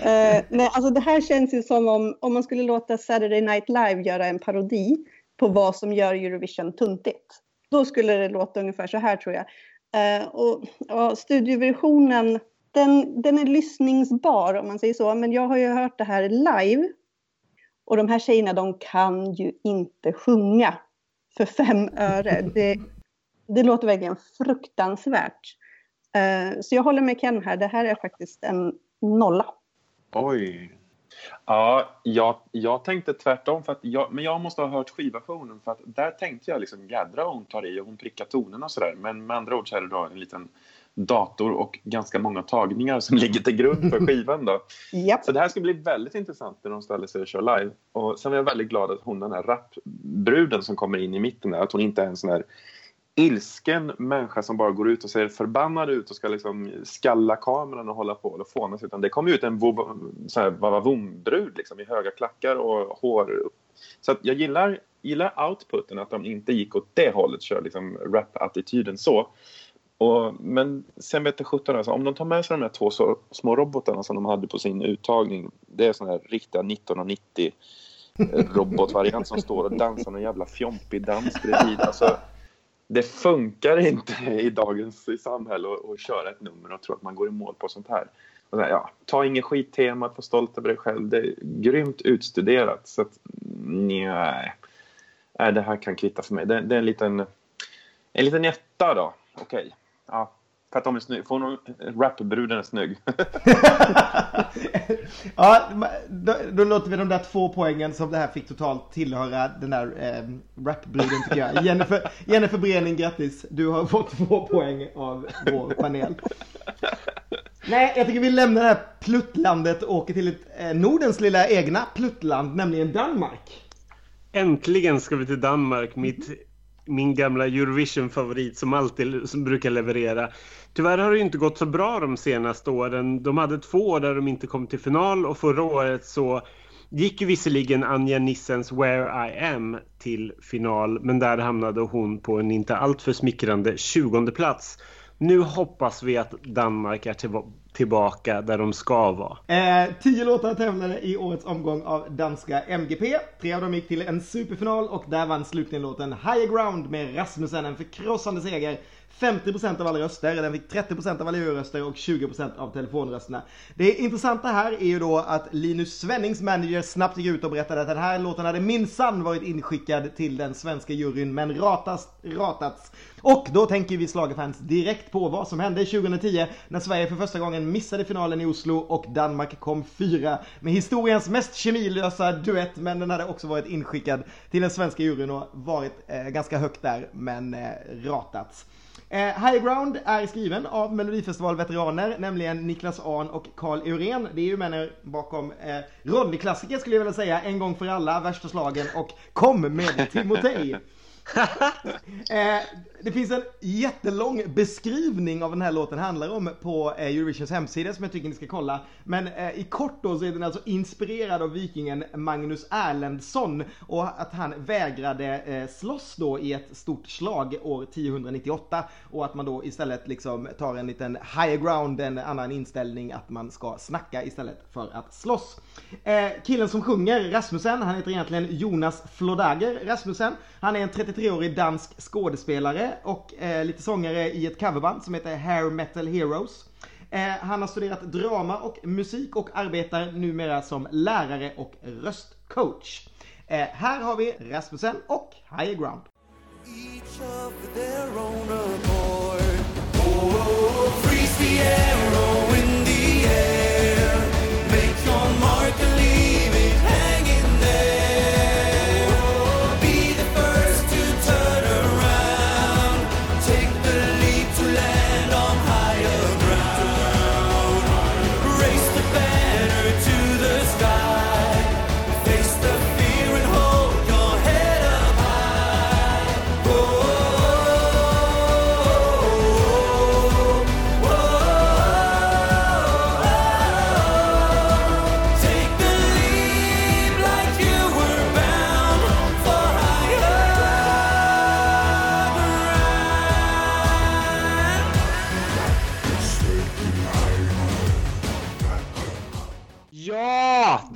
Eh, nej, alltså det här känns ju som om, om man skulle låta Saturday Night Live göra en parodi på vad som gör Eurovision tuntigt. Då skulle det låta ungefär så här tror jag. Eh, och, och studioversionen, den, den är lyssningsbar om man säger så. Men jag har ju hört det här live. Och de här tjejerna de kan ju inte sjunga för fem öre. Det, det låter verkligen fruktansvärt. Eh, så jag håller med Ken här. Det här är faktiskt en nolla. Oj. Ja, jag, jag tänkte tvärtom. För att jag, men jag måste ha hört skivversionen. För att där tänkte jag liksom jädra hon tar i och hon prickar tonerna och sådär. Men med andra ord så är det då en liten dator och ganska många tagningar som ligger till grund för skivan. Då. Japp. Så det här ska bli väldigt intressant när de ställer sig och kör live. Och sen är jag väldigt glad att hon den här rapbruden som kommer in i mitten där, att hon inte är en sån här ilsken människa som bara går ut och ser förbannad ut och ska liksom skalla kameran och hålla på och fånas utan det kommer ut en vovavovom-brud liksom, i höga klackar och hår. Så att jag gillar, gillar outputen, att de inte gick åt det hållet, kör liksom rap-attityden så. Och, men sen vet jag sjutton alltså, om de tar med sig de här två så, små robotarna som de hade på sin uttagning. Det är sån här riktiga 1990 robotvariant som står och dansar någon jävla fjompig dans bredvid. Alltså, det funkar inte i dagens samhälle att, att köra ett nummer och tro att man går i mål på sånt här. Och så här, ja, ta ingen skittema, var stolt över dig själv. Det är grymt utstuderat. Så att, nej. nej, det här kan kvitta för mig. Det, det är en liten, en liten etta då. Okej. Ja, för att de är snygg. Får nog rapbruden är snygg. ja, då, då låter vi de där två poängen som det här fick totalt tillhöra den där eh, rapbruden tycker jag. Jennifer, Jennifer Brening, grattis. Du har fått två poäng av vår panel. Nej, jag tycker vi lämnar det här pluttlandet och åker till ett, eh, Nordens lilla egna pluttland, nämligen Danmark. Äntligen ska vi till Danmark, mitt, min gamla Eurovision-favorit som alltid som brukar leverera. Tyvärr har det inte gått så bra de senaste åren. De hade två år där de inte kom till final och förra året så gick ju visserligen Anja Nissens Where I Am till final men där hamnade hon på en inte alltför smickrande 20 plats. Nu hoppas vi att Danmark är tillbaka tillbaka där de ska vara. Eh, tio låtar tävlade i årets omgång av danska MGP. Tre av dem gick till en superfinal och där vann slutligen låten Higher Ground med Rasmussen en förkrossande seger. 50% av alla röster, den fick 30% av alla EU-röster och 20% av telefonrösterna. Det intressanta här är ju då att Linus Svennings manager snabbt gick ut och berättade att den här låten hade minsann varit inskickad till den svenska juryn men ratas, ratats. Och då tänker vi schlagerfans direkt på vad som hände 2010 när Sverige för första gången missade finalen i Oslo och Danmark kom fyra med historiens mest kemilösa duett men den hade också varit inskickad till den svenska juryn och varit eh, ganska högt där men eh, ratats. Eh, High Ground är skriven av Melodifestivalveteraner, nämligen Niklas Ahn och Carl Eurén. Det är ju männen bakom eh, Ronny-klassiker skulle jag vilja säga, En gång för alla, Värsta slagen och Kom med Timotej. Eh, det finns en jättelång beskrivning av den här låten handlar om på eh, Eurovisions hemsida som jag tycker ni ska kolla. Men eh, i kort då så är den alltså inspirerad av vikingen Magnus Erlendsson och att han vägrade eh, slåss då i ett stort slag år 1098 och att man då istället liksom tar en liten higher ground, en annan inställning att man ska snacka istället för att slåss. Eh, killen som sjunger, Rasmussen, han heter egentligen Jonas Flodager Rasmussen. Han är en 33-årig dansk skådespelare och eh, lite sångare i ett coverband som heter Hair Metal Heroes. Eh, han har studerat drama och musik och arbetar numera som lärare och röstcoach. Eh, här har vi Rasmussen och Higher Ground. each of their own accord. Oh, oh, oh freeze the arrow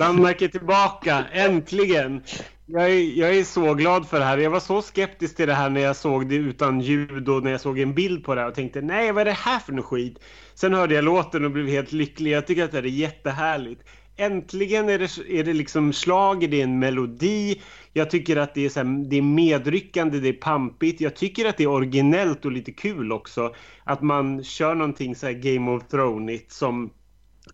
Danmark är tillbaka, äntligen! Jag är, jag är så glad för det här. Jag var så skeptisk till det här när jag såg det utan ljud och när jag såg en bild på det här och tänkte nej, vad är det här för något skit? Sen hörde jag låten och blev helt lycklig. Jag tycker att det är jättehärligt. Äntligen är det, är det liksom slag, det är en melodi. Jag tycker att det är, så här, det är medryckande, det är pampigt. Jag tycker att det är originellt och lite kul också. Att man kör någonting så här Game of Thrones som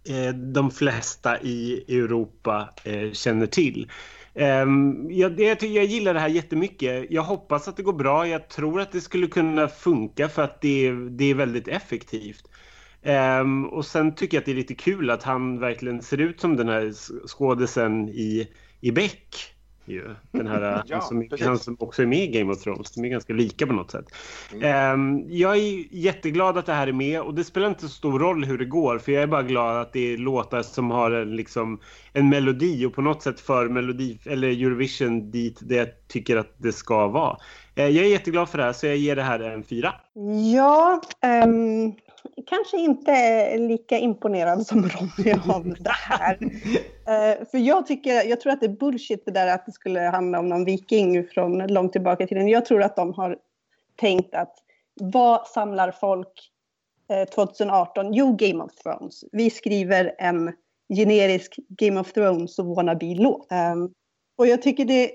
Eh, de flesta i Europa eh, känner till. Ehm, jag, jag, jag gillar det här jättemycket. Jag hoppas att det går bra. Jag tror att det skulle kunna funka för att det, det är väldigt effektivt. Um, och sen tycker jag att det är lite kul att han verkligen ser ut som den här skådisen i, i Beck. Ju. Den här, Ja, han, som, han som också är med i Game of Thrones. De är ganska lika på något sätt. Ehm, jag är jätteglad att det här är med och det spelar inte så stor roll hur det går för jag är bara glad att det är låtar som har en, liksom, en melodi och på något sätt för melodi eller Eurovision dit det jag tycker att det ska vara. Eh, jag är jätteglad för det här så jag ger det här en fyra. Ja, ehm, kanske inte lika imponerad som Ronny av det här. Eh, för jag, tycker, jag tror att det är bullshit det där att det skulle handla om någon viking från långt tillbaka i tiden. Jag tror att de har tänkt att vad samlar folk eh, 2018? Jo, Game of Thrones. Vi skriver en generisk Game of Thrones och wannabe-låt. Ehm, och jag tycker det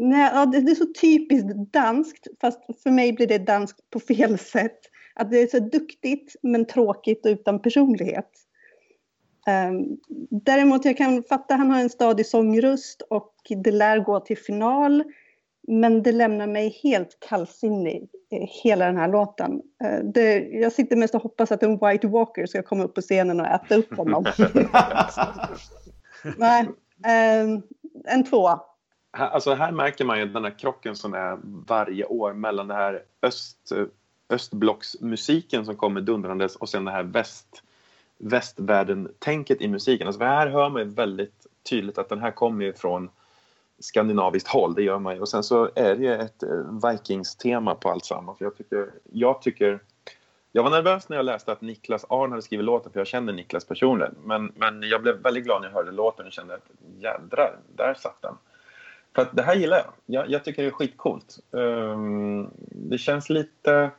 Nej, det är så typiskt danskt, fast för mig blir det danskt på fel sätt. Att det är så duktigt men tråkigt och utan personlighet. Um, däremot jag kan fatta han har en stadig sångröst och det lär gå till final. Men det lämnar mig helt kallsinnig, hela den här låten. Eh, det, jag sitter mest och hoppas att en White Walker ska komma upp på scenen och äta upp honom. Nej, ehm, en tvåa. Här, alltså här märker man ju den här krocken som är varje år mellan det här öst, östblocksmusiken som kommer dundrandes och sen det här väst, västvärlden-tänket i musiken. Alltså här hör man ju väldigt tydligt att den här kommer ju från skandinaviskt håll, det gör man ju. Och sen så är det ju ett vikingstema Vikings-tema på allt samma. För jag tycker, jag tycker jag var nervös när jag läste att Niklas Arn hade skrivit låten för jag känner Niklas personligen. Men, men jag blev väldigt glad när jag hörde låten och kände att jädrar, där satt den. För att det här gillar jag. Jag, jag tycker det är skitcoolt. Um, det känns lite...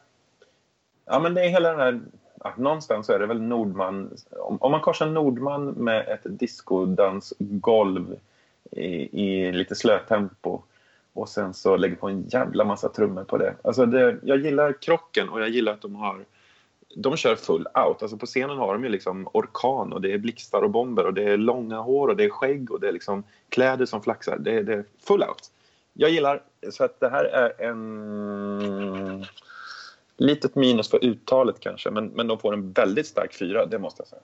Ja, men det är hela den här... Ja, någonstans så är det väl Nordman... Om, om man korsar Nordman med ett discodansgolv i, i lite slötempo och sen så lägger på en jävla massa trummor på det. Alltså det. Jag gillar krocken och jag gillar att de har... De kör full out. Alltså på scenen har de ju liksom orkan och det är blixtar och bomber och det är långa hår och det är skägg och det är liksom kläder som flaxar. Det, är- det är full out. Jag gillar, så att det här är en... Litet minus för uttalet kanske, men, men de får en väldigt stark fyra, det måste jag säga.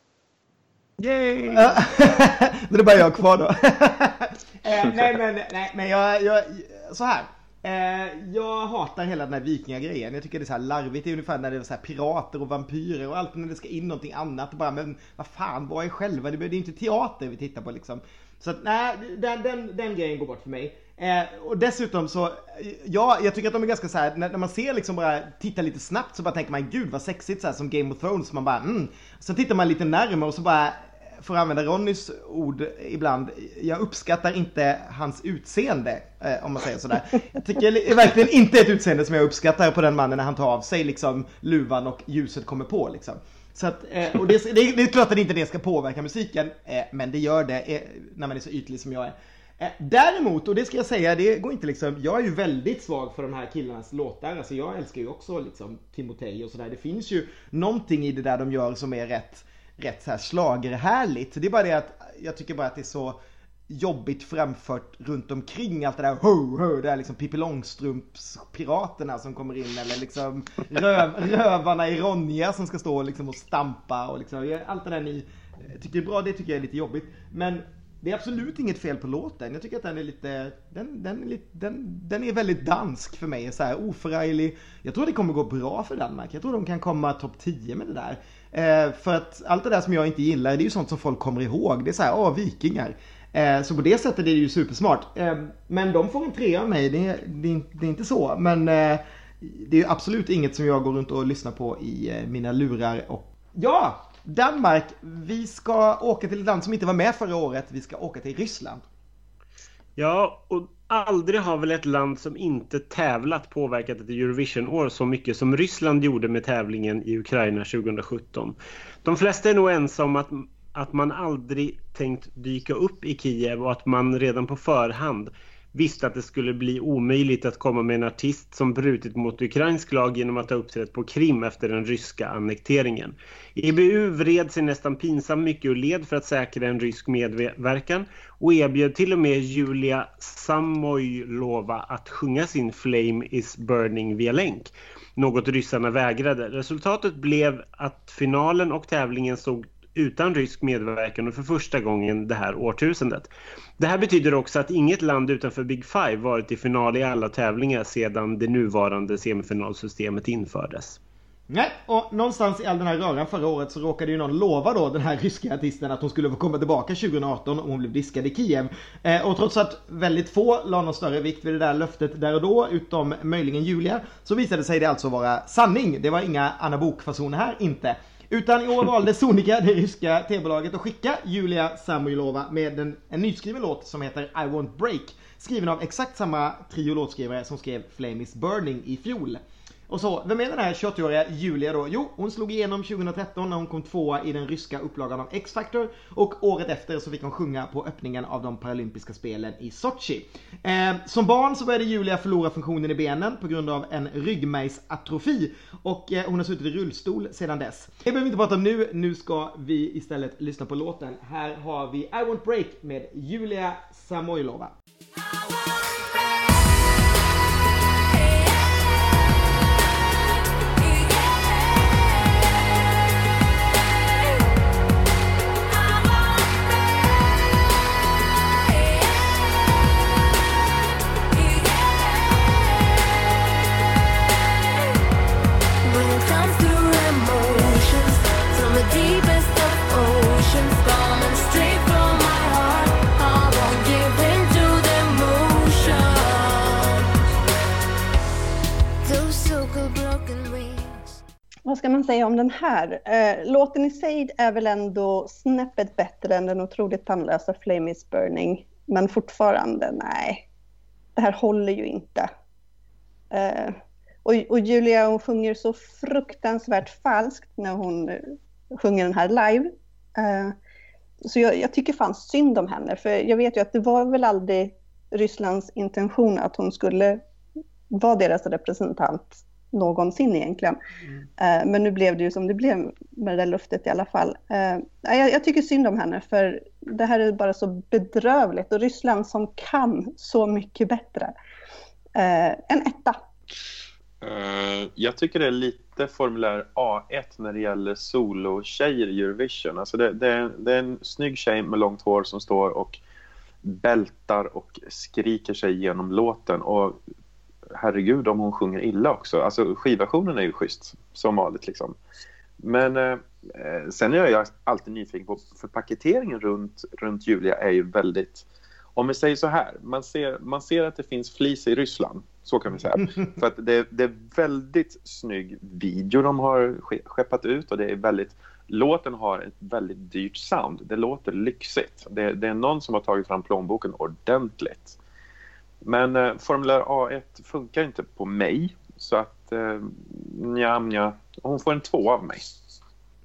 Yay! Då är det bara jag kvar då. eh, nej men, nej, men jag, jag, så här. Eh, jag hatar hela den här vikingagrejen. Jag tycker det är så här larvigt. Det är ungefär när det är så här pirater och vampyrer och allt när det ska in någonting annat. Och bara, men vad fan, vad är själva? Det är ju inte teater vi tittar på liksom. Så att nej, den, den, den grejen går bort för mig. Eh, och dessutom så, ja, jag tycker att de är ganska så här, när, när man ser liksom bara, tittar lite snabbt så bara tänker man gud vad sexigt så här som Game of Thrones. Man bara mm. Sen tittar man lite närmare och så bara, för att använda Ronnys ord ibland, jag uppskattar inte hans utseende, eh, om man säger sådär. Jag tycker det är verkligen inte ett utseende som jag uppskattar på den mannen när han tar av sig liksom luvan och ljuset kommer på liksom. Så att, eh, och det, det, det är klart att inte det ska påverka musiken, eh, men det gör det eh, när man är så ytlig som jag är. Eh, däremot, och det ska jag säga, det går inte liksom, jag är ju väldigt svag för de här killarnas låtar. Alltså jag älskar ju också liksom Timotej och sådär. Det finns ju någonting i det där de gör som är rätt, rätt så här schlagerhärligt. Det är bara det att jag tycker bara att det är så jobbigt framfört runt omkring allt det där ho, ho, det är liksom Pippi Långstrumps piraterna som kommer in eller liksom röv, rövarna i Ronja som ska stå liksom och stampa och liksom allt det där ni tycker är bra, det tycker jag är lite jobbigt. Men det är absolut inget fel på låten. Jag tycker att den är lite, den, den, är, lite, den, den är väldigt dansk för mig. Så här oförarglig. Jag tror det kommer gå bra för Danmark. Jag tror de kan komma topp 10 med det där. Eh, för att allt det där som jag inte gillar, det är ju sånt som folk kommer ihåg. Det är så här, ah, vikingar. Eh, så på det sättet är det ju supersmart. Eh, men de får en trea av mig, det, är- det, inte- det är inte så. Men eh, det är absolut inget som jag går runt och lyssnar på i eh, mina lurar. Och... Ja! Danmark, vi ska åka till ett land som inte var med förra året. Vi ska åka till Ryssland. Ja, och aldrig har väl ett land som inte tävlat påverkat ett Eurovision-år så mycket som Ryssland gjorde med tävlingen i Ukraina 2017. De flesta är nog ensamma om att, att man aldrig tänkt dyka upp i Kiev och att man redan på förhand visste att det skulle bli omöjligt att komma med en artist som brutit mot ukrainsk lag genom att ha uppträtt på Krim efter den ryska annekteringen. EBU vred sig nästan pinsamt mycket ur led för att säkra en rysk medverkan och erbjöd till och med Julia Samoylova att sjunga sin Flame is burning via länk. Något ryssarna vägrade. Resultatet blev att finalen och tävlingen stod utan rysk medverkan och för första gången det här årtusendet. Det här betyder också att inget land utanför Big Five varit i final i alla tävlingar sedan det nuvarande semifinalsystemet infördes. Nej, och någonstans i all den här röran förra året så råkade ju någon lova då den här ryska artisten att hon skulle få komma tillbaka 2018 om hon blev diskad i Kiev. Eh, och trots att väldigt få la någon större vikt vid det där löftet där och då, utom möjligen Julia, så visade sig det alltså vara sanning. Det var inga Anna Bok-fasoner här, inte. Utan i år valde Sonica, det ryska tv-bolaget, att skicka Julia Samoylova med en, en nyskriven låt som heter I Won't Break. Skriven av exakt samma trio låtskrivare som skrev Flame is Burning i fjol. Och så, vem är den här 28-åriga Julia då? Jo, hon slog igenom 2013 när hon kom tvåa i den ryska upplagan av X-Factor och året efter så fick hon sjunga på öppningen av de paralympiska spelen i Sochi. Eh, som barn så började Julia förlora funktionen i benen på grund av en ryggmärgsatrofi och eh, hon har suttit i rullstol sedan dess. Det behöver vi inte prata om nu, nu ska vi istället lyssna på låten. Här har vi I Won't Break med Julia Samoylova. Vad ska man säga om den här? Eh, låten i sig är väl ändå snäppet bättre än den otroligt tandlösa Flame is burning. Men fortfarande, nej. Det här håller ju inte. Eh, och, och Julia hon sjunger så fruktansvärt falskt när hon eh, sjunger den här live. Eh, så jag, jag tycker fan synd om henne. För jag vet ju att det var väl aldrig Rysslands intention att hon skulle vara deras representant någonsin egentligen. Eh, men nu blev det ju som det blev med det där luftet i alla fall. Eh, jag, jag tycker synd om henne för det här är bara så bedrövligt och Ryssland som kan så mycket bättre. Eh, en etta. Jag tycker det är lite formulär A1 när det gäller solotjejer i Eurovision. Alltså det, det, är, det är en snygg tjej med långt hår som står och bältar och skriker sig genom låten. Och herregud om hon sjunger illa också. Alltså skivversionen är ju schysst, som vanligt liksom. Men eh, eh, sen är jag alltid nyfiken på, för paketeringen runt, runt Julia är ju väldigt... Om vi säger så här, man ser, man ser att det finns flis i Ryssland, så kan vi säga. för att det, det är väldigt snygg video de har ske- skeppat ut och det är väldigt... Låten har ett väldigt dyrt sound. Det låter lyxigt. Det, det är någon som har tagit fram plånboken ordentligt. Men eh, formulär A1 funkar inte på mig. Så att, eh, nja, nja. Hon får en två av mig.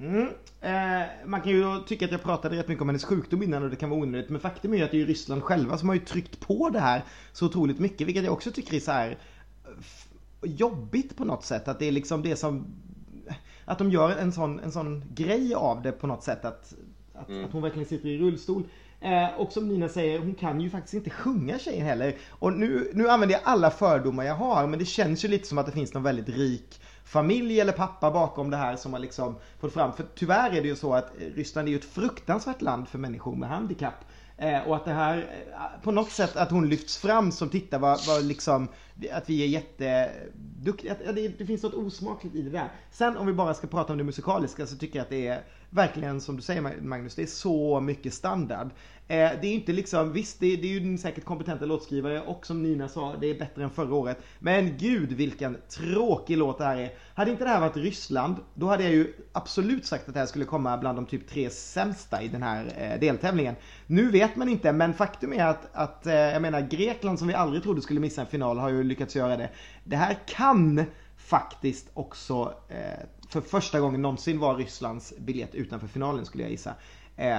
Mm. Eh, man kan ju tycka att jag pratade rätt mycket om hennes sjukdom innan och det kan vara onödigt. Men faktum är ju att det är Ryssland själva som har ju tryckt på det här så otroligt mycket. Vilket jag också tycker är så här jobbigt på något sätt. Att det är liksom det som... Att de gör en sån, en sån grej av det på något sätt. Att, att, att hon verkligen sitter i rullstol. Eh, och som Nina säger, hon kan ju faktiskt inte sjunga tjejen heller. Och nu, nu använder jag alla fördomar jag har, men det känns ju lite som att det finns någon väldigt rik familj eller pappa bakom det här som har liksom fått fram. För tyvärr är det ju så att eh, Ryssland är ju ett fruktansvärt land för människor med handikapp. Eh, och att det här, eh, på något sätt att hon lyfts fram som titta vad, vad liksom, att vi är jätteduktiga. Det, det finns något osmakligt i det där. Sen om vi bara ska prata om det musikaliska så tycker jag att det är verkligen som du säger Magnus, det är så mycket standard. Eh, det är inte liksom, visst det, det är ju säkert kompetenta låtskrivare och som Nina sa, det är bättre än förra året. Men gud vilken tråkig låt det här är. Hade inte det här varit Ryssland, då hade jag ju absolut sagt att det här skulle komma bland de typ tre sämsta i den här eh, deltävlingen. Nu vet man inte, men faktum är att, att eh, jag menar Grekland som vi aldrig trodde skulle missa en final har ju lyckats göra det. Det här kan faktiskt också eh, för första gången någonsin vara Rysslands biljett utanför finalen skulle jag gissa. Eh,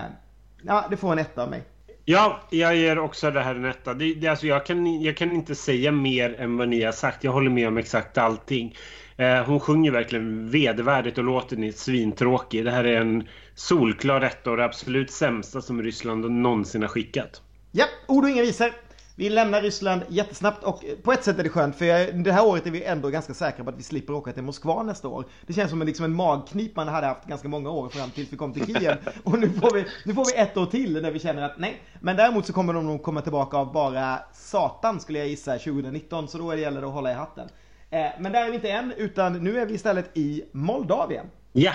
ja, det får en etta av mig. Ja, jag ger också det här en etta. Det, det, alltså jag, kan, jag kan inte säga mer än vad ni har sagt. Jag håller med om exakt allting. Eh, hon sjunger verkligen vedervärdigt och låten är svintråkig. Det här är en solklar etta och det absolut sämsta som Ryssland någonsin har skickat. Ja, ord och inga visor. Vi lämnar Ryssland jättesnabbt och på ett sätt är det skönt för jag, det här året är vi ändå ganska säkra på att vi slipper åka till Moskva nästa år. Det känns som en, liksom en magknip man hade haft ganska många år fram tills vi kom till Kiev. Och nu får, vi, nu får vi ett år till där vi känner att nej. Men däremot så kommer de nog komma tillbaka av bara satan skulle jag gissa 2019 så då gäller det att hålla i hatten. Eh, men där är vi inte än utan nu är vi istället i Moldavien. Ja,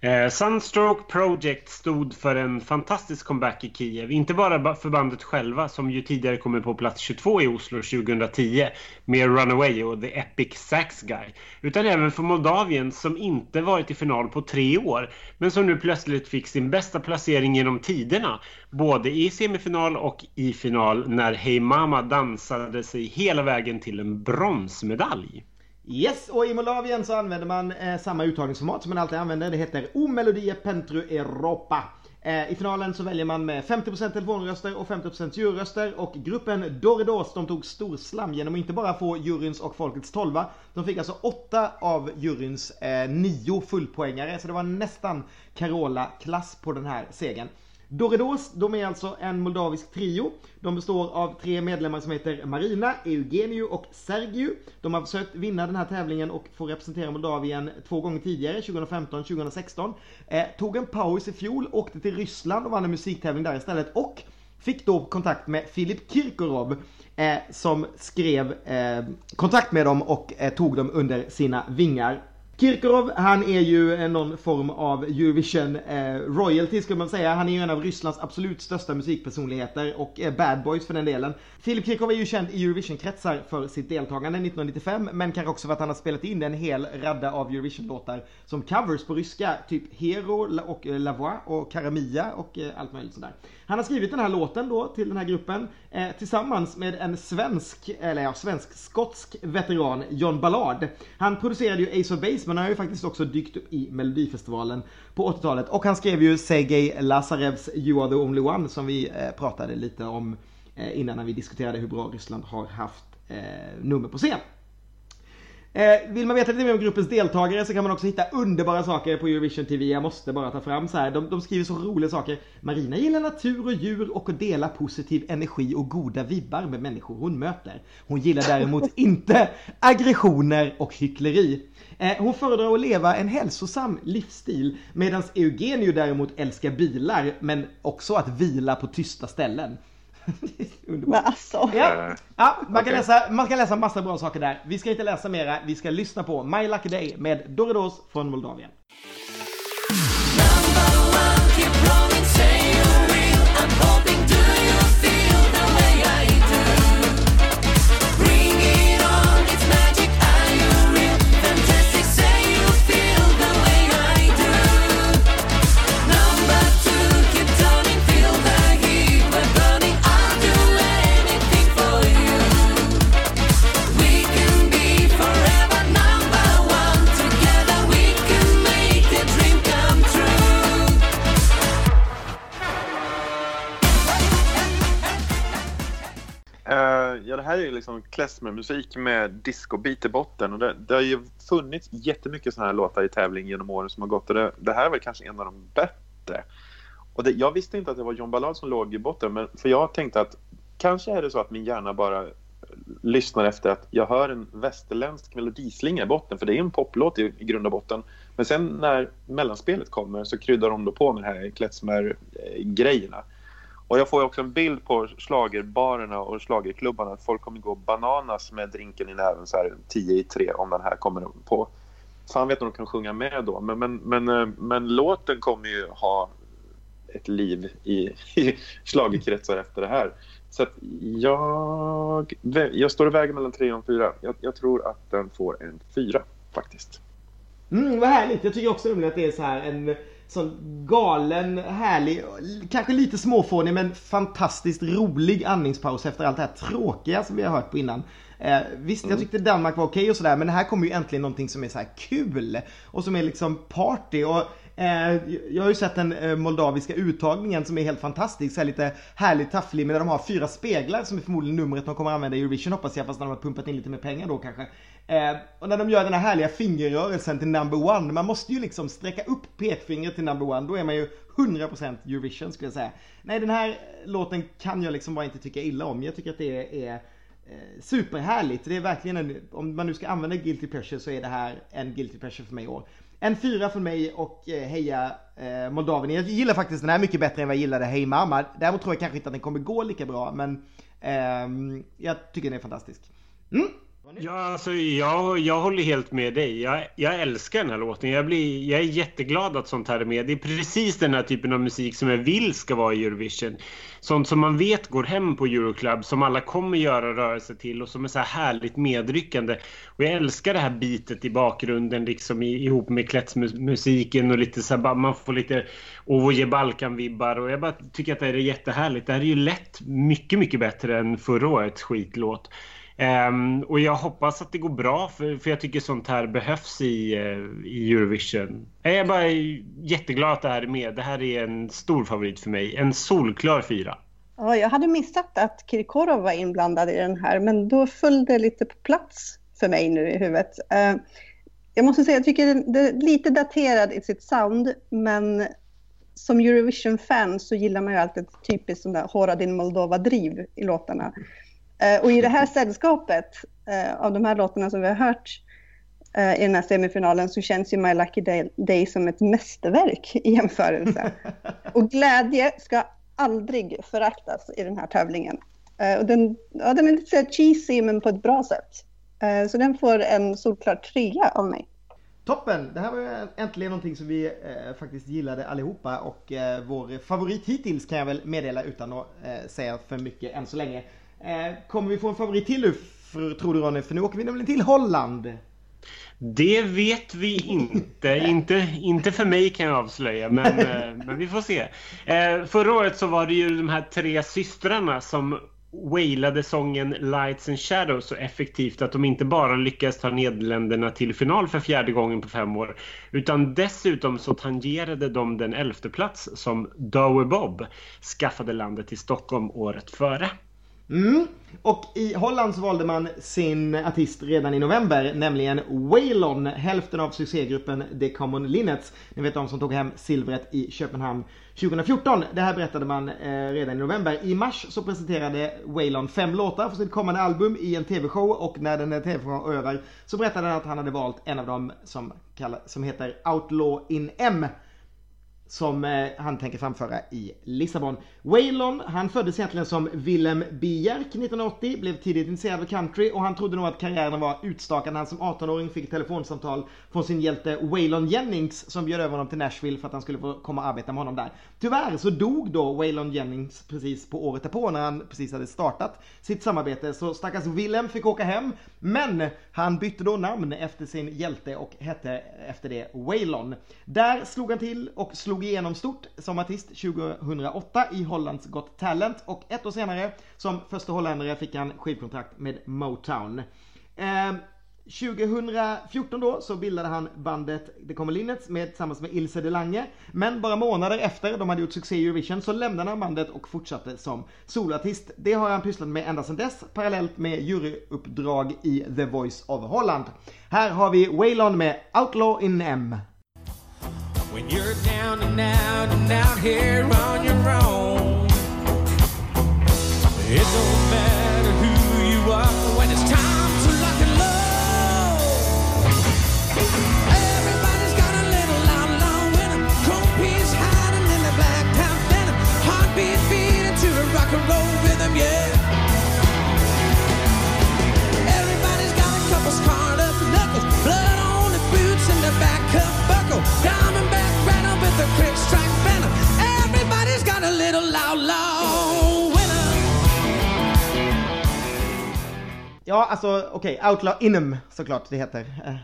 eh, Sunstroke Project stod för en fantastisk comeback i Kiev. Inte bara för bandet själva som ju tidigare kommit på plats 22 i Oslo 2010 med Runaway och The Epic Sax Guy. Utan även för Moldavien som inte varit i final på tre år men som nu plötsligt fick sin bästa placering genom tiderna. Både i semifinal och i final när Hey Mama dansade sig hela vägen till en bronsmedalj. Yes, och i Moldavien så använder man eh, samma uttagningsformat som man alltid använder. Det heter O Melodie Pentru Europa. Eh, I finalen så väljer man med 50% telefonröster och 50% juryröster och gruppen Doridos de tog storslam genom att inte bara få juryns och folkets 12 De fick alltså 8 av juryns eh, 9 fullpoängare så det var nästan Carola-klass på den här segern. Doridos, de är alltså en moldavisk trio. De består av tre medlemmar som heter Marina, Eugenio och Sergiu. De har försökt vinna den här tävlingen och få representera Moldavien två gånger tidigare, 2015 2016. Eh, tog en paus i fjol, åkte till Ryssland och vann en musiktävling där istället och fick då kontakt med Filip Kirkorov eh, som skrev eh, kontakt med dem och eh, tog dem under sina vingar. Kirkorov, han är ju någon form av Eurovision eh, royalty skulle man säga. Han är ju en av Rysslands absolut största musikpersonligheter och eh, bad boys för den delen. Filip Kirkorov är ju känd i Eurovision-kretsar för sitt deltagande 1995 men kanske också för att han har spelat in en hel radda av Eurovision-låtar som covers på ryska, typ Hero och eh, La Voix och Karamia och eh, allt möjligt sådär. Han har skrivit den här låten då till den här gruppen eh, tillsammans med en svensk, eller ja, svensk-skotsk veteran, John Ballard. Han producerade ju Ace of Base men han har ju faktiskt också dykt upp i Melodifestivalen på 80-talet och han skrev ju Sergej Lazarevs You are the only one som vi eh, pratade lite om eh, innan när vi diskuterade hur bra Ryssland har haft eh, nummer på scen. Eh, vill man veta lite mer om gruppens deltagare så kan man också hitta underbara saker på Eurovision TV. Jag måste bara ta fram så här. De, de skriver så roliga saker. Marina gillar natur och djur och att dela positiv energi och goda vibbar med människor hon möter. Hon gillar däremot inte aggressioner och hyckleri. Eh, hon föredrar att leva en hälsosam livsstil medan Eugenio däremot älskar bilar men också att vila på tysta ställen. Underbart. Men alltså. Ja, ja man, kan Okej. läsa, man kan läsa massa bra saker där. Vi ska inte läsa mera, vi ska lyssna på My Lucky Day med Doridos från Moldavien. Ja, det här är liksom klezmermusik med discobeat i botten. Och det, det har ju funnits jättemycket sådana här låtar i tävling genom åren som har gått. Och det, det här är väl kanske en av de bättre. Och det, jag visste inte att det var John Ballard som låg i botten. Men, för jag tänkte att kanske är det så att min hjärna bara lyssnar efter att jag hör en västerländsk melodislinga i botten. För det är en poplåt i, i grund och botten. Men sen när mellanspelet kommer så kryddar de då på med det här klezmer-grejerna. Eh, och jag får ju också en bild på slagerbarerna och slagerklubbarna att folk kommer gå bananas med drinken i näven så här 10 i 3 om den här kommer på. Fan vet om de kan sjunga med då. Men, men, men, eh, men låten kommer ju ha ett liv i, i slagerkretsar efter det här. Så att jag, jag står i vägen mellan 3 och 4. Jag, jag tror att den får en 4 faktiskt. Mm, vad härligt. Jag tycker också att det är så här en sån galen, härlig, kanske lite småfånig men fantastiskt rolig andningspaus efter allt det här tråkiga som vi har hört på innan. Eh, visst, jag tyckte Danmark var okej och sådär men det här kommer ju äntligen någonting som är så här kul och som är liksom party och Eh, jag har ju sett den eh, moldaviska uttagningen som är helt fantastisk. Så här lite härligt tafflig med där de har fyra speglar som är förmodligen numret de kommer använda i Eurovision hoppas jag. Fast när de har pumpat in lite mer pengar då kanske. Eh, och när de gör den här härliga fingerrörelsen till number one. Man måste ju liksom sträcka upp pekfingret till number one. Då är man ju 100% Eurovision skulle jag säga. Nej den här låten kan jag liksom bara inte tycka illa om. Jag tycker att det är eh, superhärligt. Det är verkligen en, om man nu ska använda Guilty Pleasure så är det här en Guilty Pleasure för mig i år. En fyra för mig och eh, heja eh, Moldavien. Jag gillar faktiskt den här mycket bättre än vad jag gillade Hey Mama. Däremot tror jag kanske inte att den kommer gå lika bra men eh, jag tycker den är fantastisk. Mm. Ja, alltså, jag, jag håller helt med dig. Jag, jag älskar den här låten. Jag, blir, jag är jätteglad att sånt här är med. Det är precis den här typen av musik som jag vill ska vara i Eurovision. Sånt som man vet går hem på Euroclub, som alla kommer göra rörelser till och som är så här härligt medryckande. Och jag älskar det här bitet i bakgrunden liksom ihop med klättsmusiken och lite så här, man får lite Ovoje Balkan-vibbar och jag bara tycker att det här är jättehärligt. Det här är ju lätt mycket, mycket bättre än förra årets skitlåt. Um, och jag hoppas att det går bra för, för jag tycker sånt här behövs i, uh, i Eurovision. Jag är bara jätteglad att det här är med. Det här är en stor favorit för mig. En solklar fyra. Ja, jag hade missat att Kirkorov var inblandad i den här, men då föll det lite på plats för mig nu i huvudet. Uh, jag måste säga, jag tycker den- det är lite daterad i sitt sound, men som Eurovision-fan så gillar man ju alltid ett typiskt sån där Hora din Moldova-driv i låtarna. Eh, och i det här sällskapet eh, av de här låtarna som vi har hört eh, i den här semifinalen så känns ju My Lucky Day, Day som ett mästerverk i jämförelse. Och glädje ska aldrig föraktas i den här tävlingen. Och den, ja, den är lite så cheesy men på ett bra sätt. Så den får en solklar trea av mig. Toppen! Det här var äntligen någonting som vi eh, faktiskt gillade allihopa och eh, vår favorit hittills kan jag väl meddela utan att eh, säga för mycket än så länge. Eh, kommer vi få en favorit till nu tror du Ronny? För nu åker vi nämligen till Holland. Det vet vi inte. inte. Inte för mig kan jag avslöja, men, eh, men vi får se. Eh, förra året så var det ju de här tre systrarna som wailade sången Lights and Shadows så effektivt att de inte bara lyckades ta Nederländerna till final för fjärde gången på fem år utan dessutom så tangerade de den elfte plats som Dower Bob skaffade landet till Stockholm året före. Mm. Och i Holland så valde man sin artist redan i november, nämligen Waylon, hälften av succégruppen The Common Linnets. Ni vet de som tog hem silvret i Köpenhamn 2014. Det här berättade man eh, redan i november. I mars så presenterade Waylon fem låtar för sitt kommande album i en TV-show och när den här TV-showen var över så berättade han att han hade valt en av dem som, kallar, som heter Outlaw in M som eh, han tänker framföra i Lissabon. Waylon, han föddes egentligen som Willem Bjerk 1980, blev tidigt intresserad av country och han trodde nog att karriären var utstakad när han som 18-åring fick ett telefonsamtal från sin hjälte Waylon Jennings som bjöd över honom till Nashville för att han skulle få komma och arbeta med honom där. Tyvärr så dog då Waylon Jennings precis på året därpå när han precis hade startat sitt samarbete så stackars Willem fick åka hem men han bytte då namn efter sin hjälte och hette efter det Waylon. Där slog han till och slog igenom stort som artist 2008 i Hollands Got Talent och ett år senare som första holländare fick han skivkontrakt med Motown. Eh, 2014 då så bildade han bandet The Common Linnets med, tillsammans med Ilse de Lange. Men bara månader efter de hade gjort succé i Eurovision så lämnade han bandet och fortsatte som soloartist. Det har han pysslat med ända sedan dess parallellt med juryuppdrag i The Voice of Holland. Här har vi Waylon med Outlaw in M. When you're down and out and out here on your own, it don't matter who you are when it's time to and. Everybody's got a little hiding in the heartbeat the rock and roll rhythm, yeah. Everybody's got a couple scarred up knuckles, blood on the boots and the back cuff buckle, with the quick strike banner. Everybody's got a little loud winner. Ja, alltså okej, Outlaw Inum såklart det heter. Eh,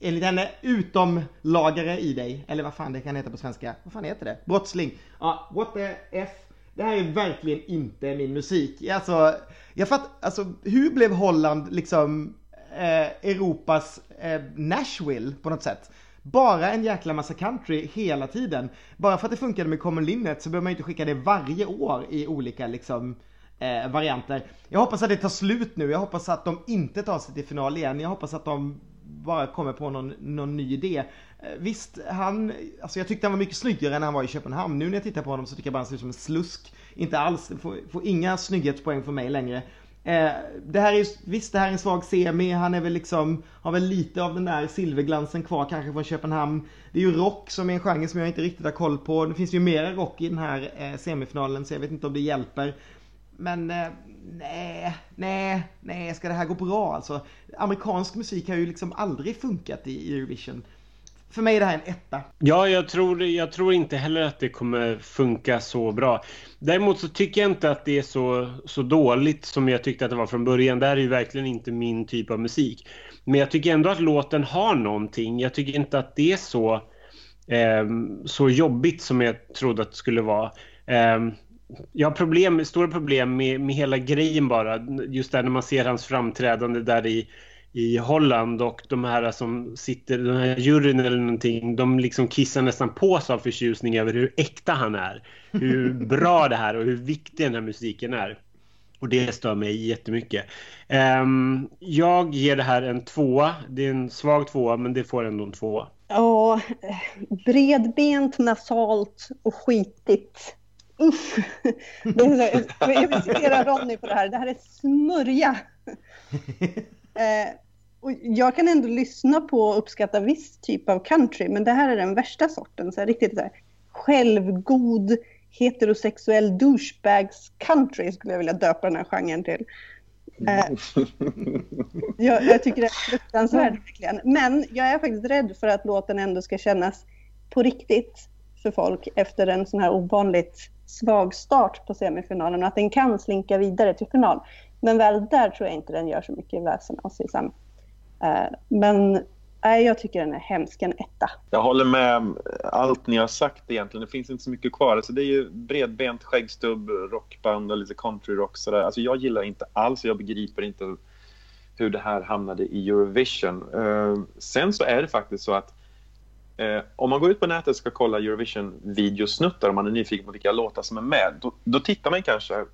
enligt henne utomlagare i dig, eller vad fan det kan heta på svenska. Vad fan heter det? Brottsling. Ja, what the F. Det här är verkligen inte min musik. Alltså, jag fattar, alltså hur blev Holland liksom eh, Europas eh, Nashville på något sätt? Bara en jäkla massa country hela tiden. Bara för att det funkade med Common Linnet så behöver man ju inte skicka det varje år i olika liksom eh, varianter. Jag hoppas att det tar slut nu. Jag hoppas att de inte tar sig till final igen. Jag hoppas att de bara kommer på någon, någon ny idé. Eh, visst, han, alltså jag tyckte han var mycket snyggare när han var i Köpenhamn. Nu när jag tittar på honom så tycker jag bara han ser ut som en slusk. Inte alls, får, får inga snygghetspoäng för mig längre. Eh, det här är visst det här är en svag semi, han är väl liksom, har väl lite av den där silverglansen kvar kanske från Köpenhamn. Det är ju rock som är en genre som jag inte riktigt har koll på. Det finns ju mera rock i den här eh, semifinalen så jag vet inte om det hjälper. Men eh, nej, nej, nej, ska det här gå bra alltså? Amerikansk musik har ju liksom aldrig funkat i Eurovision. För mig är det här en etta. Ja, jag tror, jag tror inte heller att det kommer funka så bra. Däremot så tycker jag inte att det är så, så dåligt som jag tyckte att det var från början. Det här är ju verkligen inte min typ av musik. Men jag tycker ändå att låten har någonting. Jag tycker inte att det är så, eh, så jobbigt som jag trodde att det skulle vara. Eh, jag har problem, stora problem med, med hela grejen bara. Just där när man ser hans framträdande där i, i Holland och de här som sitter, den här juryn eller någonting, de liksom kissar nästan på sig av förtjusning över hur äkta han är. Hur bra det här och hur viktig den här musiken är. Och det stör mig jättemycket. Um, jag ger det här en tvåa. Det är en svag tvåa, men det får ändå en tvåa. Ja, bredbent, nasalt och skitigt. Usch! Det är så, jag vill citera Ronny på det här. Det här är smörja. Eh, och jag kan ändå lyssna på och uppskatta viss typ av country, men det här är den värsta sorten. Så här, riktigt så här, självgod, heterosexuell douchebags country skulle jag vilja döpa den här genren till. Eh, jag, jag tycker det är fruktansvärt verkligen. Men jag är faktiskt rädd för att låten ändå ska kännas på riktigt för folk efter en sån här ovanligt svag start på semifinalen och att den kan slinka vidare till final. Men väl där tror jag inte den gör så mycket väsen av sig sen. Eh, men nej, jag tycker den är hemsk, en etta. Jag håller med allt ni har sagt egentligen. Det finns inte så mycket kvar. Alltså det är ju bredbent, skäggstubb, rockband och lite countryrock sådär. Alltså jag gillar inte alls, jag begriper inte hur det här hamnade i Eurovision. Eh, sen så är det faktiskt så att eh, om man går ut på nätet och ska kolla Eurovision-videosnuttar om man är nyfiken på vilka låtar som är med, då, då tittar man kanske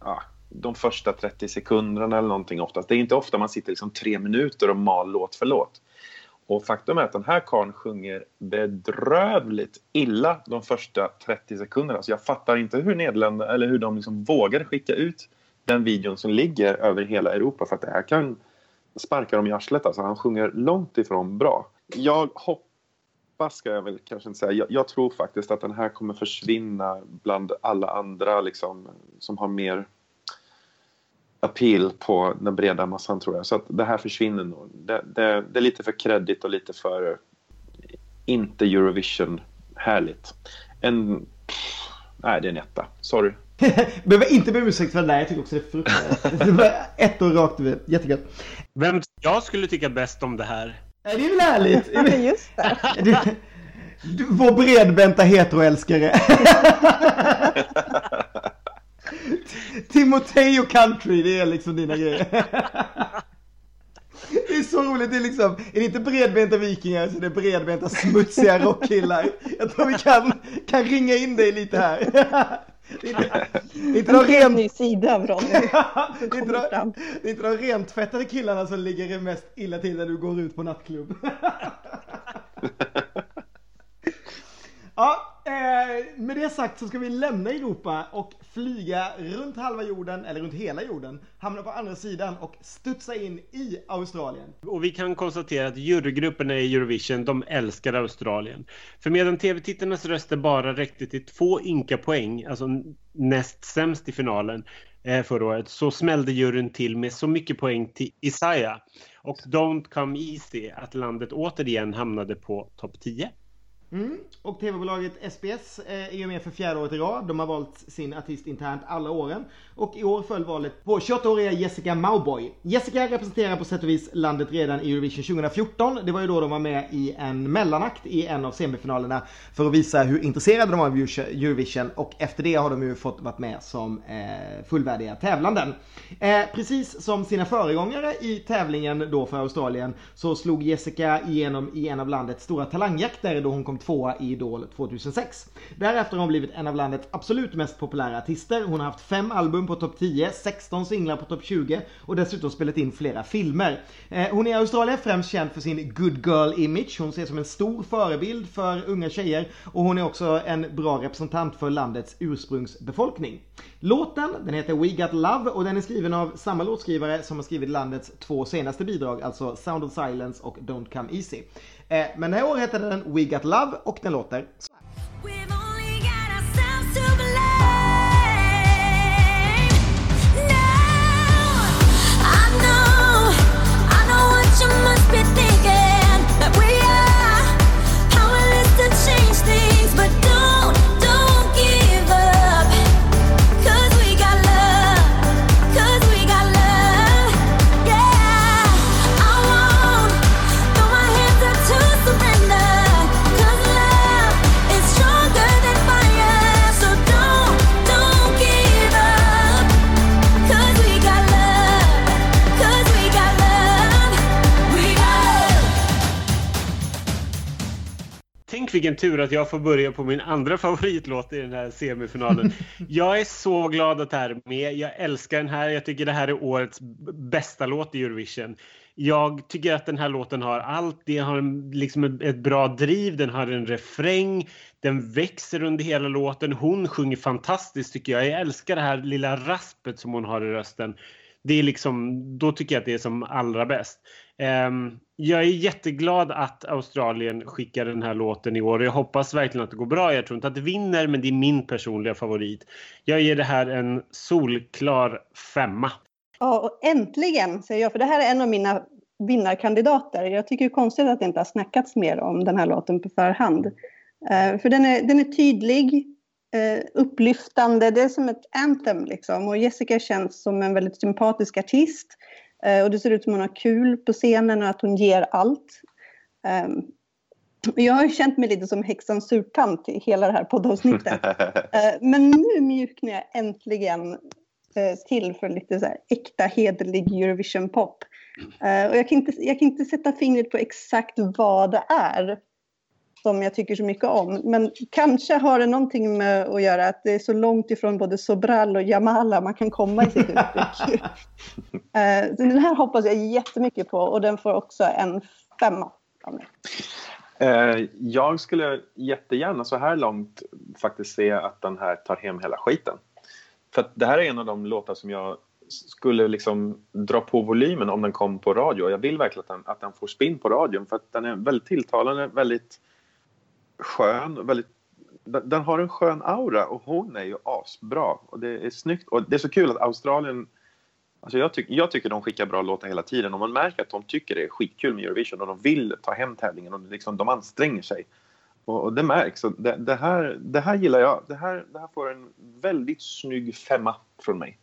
ja, de första 30 sekunderna eller någonting oftast. Det är inte ofta man sitter liksom tre minuter och mal låt för låt. Och faktum är att den här karln sjunger bedrövligt illa de första 30 sekunderna. Så jag fattar inte hur Nederländerna, eller hur de liksom vågar skicka ut den videon som ligger över hela Europa. För att det här kan sparka dem i arslet. Alltså han sjunger långt ifrån bra. Jag hoppas, ska jag väl kanske inte säga. Jag, jag tror faktiskt att den här kommer försvinna bland alla andra liksom, som har mer appeal på den breda massan tror jag. Så att det här försvinner nog. Det, det, det är lite för kreddigt och lite för inte Eurovision härligt. En... Nej, det är en etta. Sorry. Behöver inte be om ursäkt för det där, jag tycker också det är fruktansvärt. Det var ett år rakt över, jättegött. Vem jag skulle tycka bäst om det här? Det är väl härligt? Ja, just det. Du, du, vår bredbenta heteroälskare. Timotej och country, det är liksom dina grejer. Det är så roligt, det är liksom, är det inte bredbenta vikingar så är det bredbenta smutsiga rockkillar. Jag tror vi kan, kan ringa in dig lite här. Det är inte, det är inte de En helt ren, ny sida av Ronny. det är inte kommer fram. de, det är inte de rentvättade killarna som ligger mest illa till när du går ut på nattklubb. Ja, eh, med det sagt så ska vi lämna Europa och flyga runt halva jorden, eller runt hela jorden, hamna på andra sidan och studsa in i Australien. Och vi kan konstatera att jurygrupperna i Eurovision, de älskar Australien. För medan tv-tittarnas röster bara räckte till två ynka poäng, alltså näst sämst i finalen eh, förra året, så smällde juryn till med så mycket poäng till Isaiah och Don't Come Easy att landet återigen hamnade på topp 10. Mm. Och tv-bolaget SBS eh, är ju med för fjärde året i rad. De har valt sin artist internt alla åren. Och i år föll valet på 28-åriga Jessica Mauboy. Jessica representerar på sätt och vis landet redan i Eurovision 2014. Det var ju då de var med i en mellanakt i en av semifinalerna för att visa hur intresserade de var av Eurovision. Och efter det har de ju fått varit med som eh, fullvärdiga tävlanden. Eh, precis som sina föregångare i tävlingen då för Australien så slog Jessica igenom i en av landets stora talangjakter då hon kom tvåa i Idol 2006. Därefter har hon blivit en av landets absolut mest populära artister. Hon har haft fem album på topp 10, 16 singlar på topp 20 och dessutom spelat in flera filmer. Eh, hon är i Australien främst känd för sin good girl image. Hon ses som en stor förebild för unga tjejer och hon är också en bra representant för landets ursprungsbefolkning. Låten, den heter We Got Love och den är skriven av samma låtskrivare som har skrivit landets två senaste bidrag, alltså Sound of Silence och Don't Come Easy. Eh, men det här året heter den We Got Love och den låter så här. Vilken tur att jag får börja på min andra favoritlåt i den här semifinalen. Jag är så glad att det här är med. Jag älskar den här. Jag tycker det här är årets bästa låt i Eurovision. Jag tycker att den här låten har allt. Den har en- liksom ett- ett bra driv, den har en refräng, den växer under hela låten. Hon sjunger fantastiskt tycker jag. Jag älskar det här lilla raspet som hon har i rösten. Det är liksom, då tycker jag att det är som allra bäst. Um, jag är jätteglad att Australien skickar den här låten i år. Jag hoppas verkligen att det går bra. Jag tror inte att det vinner, men det är min personliga favorit. Jag ger det här en solklar femma. Ja, och äntligen säger jag, för det här är en av mina vinnarkandidater. Jag tycker det är konstigt att det inte har snackats mer om den här låten på förhand. Uh, för den är, den är tydlig, eh, upplyftande, det är som ett anthem liksom. Och Jessica känns som en väldigt sympatisk artist. Eh, och det ser ut som hon har kul på scenen och att hon ger allt. Eh, jag har känt mig lite som häxan surtant i hela det här poddavsnittet. Eh, Men nu mjuknar jag äntligen till för lite så här äkta hederlig Eurovision-pop. Och jag kan, inte, jag kan inte sätta fingret på exakt vad det är som jag tycker så mycket om. Men kanske har det någonting med att göra att det är så långt ifrån både Sobral och Jamala man kan komma i sitt uttryck. Eh, så den här hoppas jag jättemycket på och den får också en femma av mig. Eh, Jag skulle jättegärna så här långt faktiskt se att den här tar hem hela skiten. För det här är en av de låtar som jag skulle liksom dra på volymen om den kom på radio. Jag vill verkligen att den, att den får spinn på radion för att den är väldigt tilltalande, väldigt skön, väldigt den har en skön aura och hon är ju asbra. Och det är snyggt. Och det är så kul att Australien... Alltså jag, tyck, jag tycker de skickar bra låtar hela tiden och man märker att de tycker det är skitkul med Eurovision och de vill ta hem tävlingen och liksom, de anstränger sig. Och, och det märks. och det, det, här, det här gillar jag. Det här, det här får en väldigt snygg femma från mig.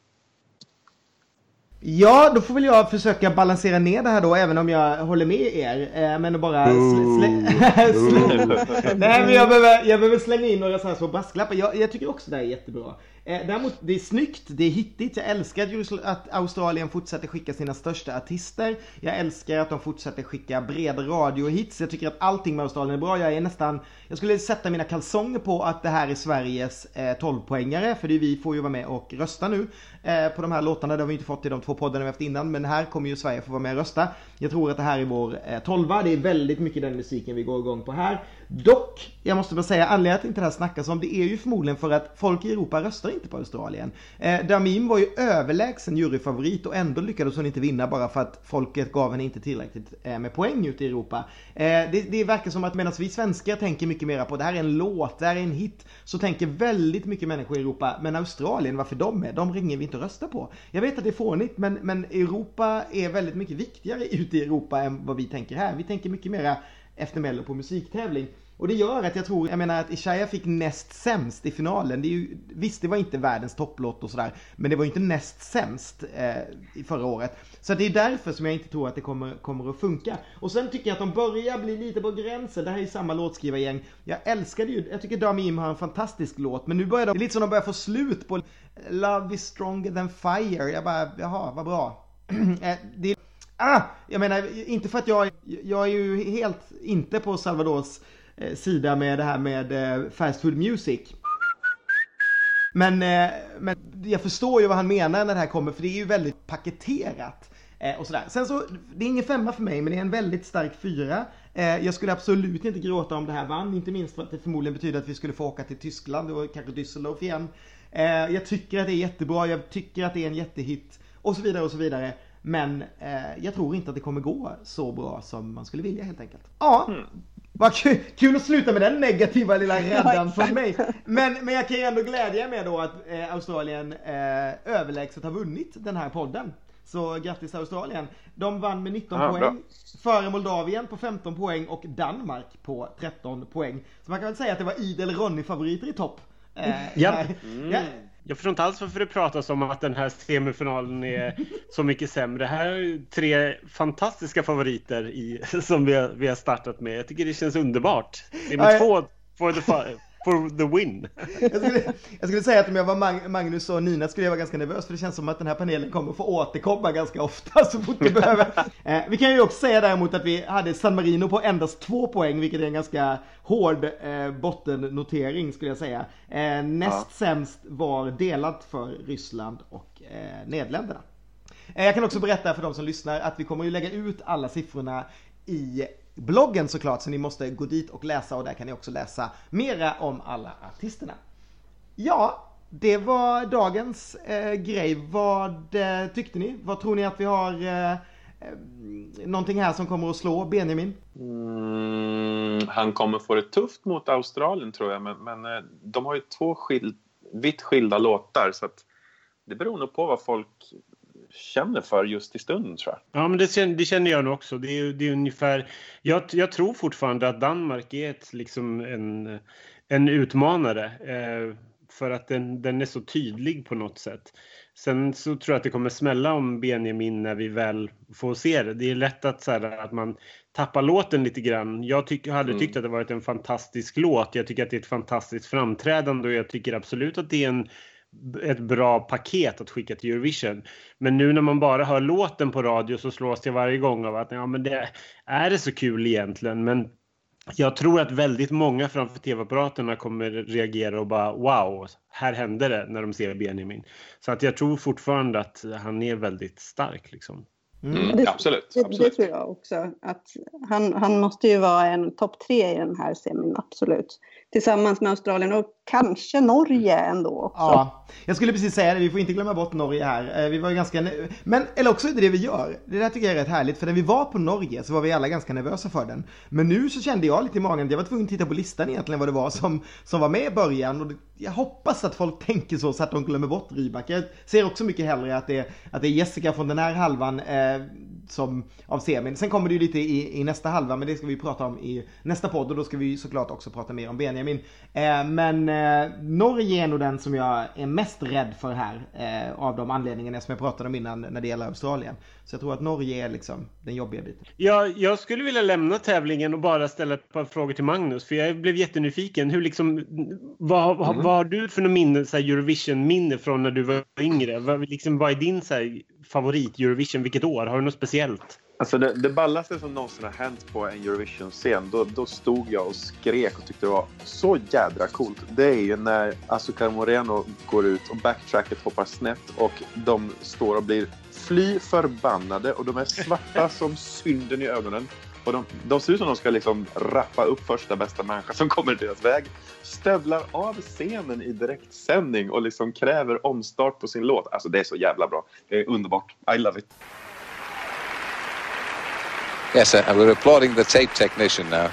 Ja, då får väl jag försöka balansera ner det här då, även om jag håller med er. Eh, men bara slä, slä, slä, Nej, men jag behöver, jag behöver slänga in några så här små brasklappar. Jag, jag tycker också det här är jättebra. Eh, däremot, det är snyggt, det är hittigt. Jag älskar att, Australien fortsätter skicka sina största artister. Jag älskar att de fortsätter skicka breda radiohits. Jag tycker att allting med Australien är bra. Jag är nästan, jag skulle sätta mina kalsonger på att det här är Sveriges eh, 12-poängare. För det är vi får ju vara med och rösta nu eh, på de här låtarna. Det har vi inte fått i de två poddarna vi haft innan. Men här kommer ju Sverige få vara med och rösta. Jag tror att det här är vår eh, 12 Det är väldigt mycket den musiken vi går igång på här. Dock, jag måste bara säga, anledningen till att inte det här snackas om det är ju förmodligen för att folk i Europa röstar inte på Australien. Eh, Damim var ju överlägsen juryfavorit och ändå lyckades hon inte vinna bara för att folket gav henne inte tillräckligt eh, med poäng ute i Europa. Eh, det, det verkar som att medan vi svenskar tänker mycket mer på det här är en låt, det här är en hit, så tänker väldigt mycket människor i Europa, men Australien, varför de är, de ringer vi inte och röstar på. Jag vet att det är fånigt, men, men Europa är väldigt mycket viktigare ute i Europa än vad vi tänker här. Vi tänker mycket mera efter Mello på musiktävling. Och det gör att jag tror, jag menar att Ishaya fick näst sämst i finalen. Det är ju, visst, det var inte världens topplåt och sådär, men det var ju inte näst sämst eh, förra året. Så det är därför som jag inte tror att det kommer, kommer att funka. Och sen tycker jag att de börjar bli lite på gränsen. Det här är samma låtskrivargäng. Jag älskade ju, jag tycker Damim har en fantastisk låt, men nu börjar de, det är lite som de börjar få slut på Love is stronger than fire. Jag bara, jaha, vad bra. Eh, det är, Ah, jag menar, inte för att jag, jag är ju helt inte på Salvadors Eh, sida med det här med eh, fast food music. Men, eh, men jag förstår ju vad han menar när det här kommer för det är ju väldigt paketerat. Och sådär. Sen så, det är ingen femma för mig men det är en väldigt stark fyra. Jag skulle absolut inte gråta om det här vann, inte minst för att det förmodligen betyder att vi skulle få åka till Tyskland och kanske Düsseldorf igen. Jag tycker att det är jättebra, jag tycker att det är en jättehit och så vidare och så vidare. Men eh, jag tror inte att det kommer gå så bra som man skulle vilja helt enkelt. Ja, mm vad kul, kul att sluta med den negativa lilla räddan från mig. Men, men jag kan ju ändå glädja mig då att eh, Australien eh, överlägset har vunnit den här podden. Så grattis Australien. De vann med 19 Ja, poäng. bra. Före Moldavien på 15 poäng och Danmark på 13 poäng. Så man kan väl säga att det var idel Ronny-favoriter i topp. Eh, Ja. här. ja. Jag förstår inte alls varför det pratas om att den här semifinalen är så mycket sämre. Här är tre fantastiska favoriter i, som vi har, vi har startat med. Jag tycker det känns underbart. Semi Ja, jag- två for the, for the win. Jag skulle, jag skulle säga att om jag var Mag- Magnus och Nina skulle jag vara ganska nervös för det känns som att den här panelen kommer få återkomma ganska ofta så fort vi behöver. Eh, vi kan ju också säga däremot att vi hade San Marino på endast två poäng vilket är en ganska hård eh, bottennotering skulle jag säga. Eh, näst sämst var delat för Ryssland och eh, Nederländerna. Eh, Jag kan också berätta för de som lyssnar att vi kommer ju lägga ut alla siffrorna i bloggen såklart så ni måste gå dit och läsa och där kan ni också läsa mera om alla artisterna. Ja, det var dagens eh, grej. Vad eh, tyckte ni? Vad tror ni att vi har eh, eh någonting här som kommer att slå Benjamin? Mm, han kommer få det tufft mot Australien tror jag, men, men eh, de har ju två skil, vitt skilda låtar så att det beror nog på vad folk känner för just i stunden tror jag. Ja, men det känner, det känner jag nog också. Det är, det är ungefär... Jag, jag tror fortfarande att Danmark är ett, liksom en, en utmanare. Eh, för att den, den är så tydlig på något sätt. Sen så tror jag att det kommer smälla om Benjamin när vi väl får se det. Det är lätt att, så här, att man tappar låten lite grann. Jag tyck, hade Mm. tyckt att det varit en fantastisk låt. Jag tycker att det är ett fantastiskt framträdande och jag tycker absolut att det är en ett bra paket att skicka till Eurovision. Men nu när man bara hör låten på radio så slås jag varje gång av att ja, men det är det så kul egentligen. Men jag tror att väldigt många framför tv-apparaterna kommer reagera och bara wow, här hände det när de ser Benjamin. Så att jag tror fortfarande att han är väldigt stark liksom. Mm, Det- absolut. Det, det absolut. tror jag också. Att han, han måste ju vara en topp tre i den här semin, absolut. Tillsammans med Australien och kanske Norge ändå också. Ja, jag skulle precis säga det, vi får inte glömma bort Norge här. Eh, vi var ganska, men, eller också är det det vi gör. Det där tycker jag är rätt härligt, för när vi var på Norge så var vi alla ganska nervösa för den. Men nu så kände jag lite i magen, jag var tvungen att titta på listan egentligen vad det var som, som var med i början. Och jag hoppas att folk tänker så, så att de glömmer bort Rybak. Jag ser också mycket hellre att det, att det är Jessica från den här halvan eh, som, av semin. Sen kommer det ju lite i, i nästa halva, men det ska vi prata om i nästa podd och då ska vi såklart också prata mer om Benjamin. Eh, men eh, Norge är nog den som jag är mest rädd för här eh, av de anledningarna som jag pratade om innan när det gäller Australien. Så jag tror att Norge är liksom den jobbiga biten. Jag, jag skulle vilja lämna tävlingen och bara ställa ett par frågor till Magnus. För jag blev jättenyfiken. Hur liksom, vad, vad, vad har du för något minne, Eurovision-minne från när du var yngre? Vad, liksom, vad är din så här, favorit Eurovision? Vilket år? Har du något speciellt? Alltså det, det ballaste som någonsin har hänt på en Eurovision-scen, då, då stod jag och skrek och tyckte det var så jädra coolt. Det är ju när Azucar Moreno går ut och backtracket hoppar snett och de står och blir fly förbannade och de är svarta som synden i ögonen. Och de, de ser ut som de ska liksom rappa upp första bästa människa som kommer i deras väg. Stövlar av scenen i direktsändning och liksom kräver omstart på sin låt. Alltså det är så jävla bra. Det är underbart. I love it. Yes, uh, we're applauding the tape technician now.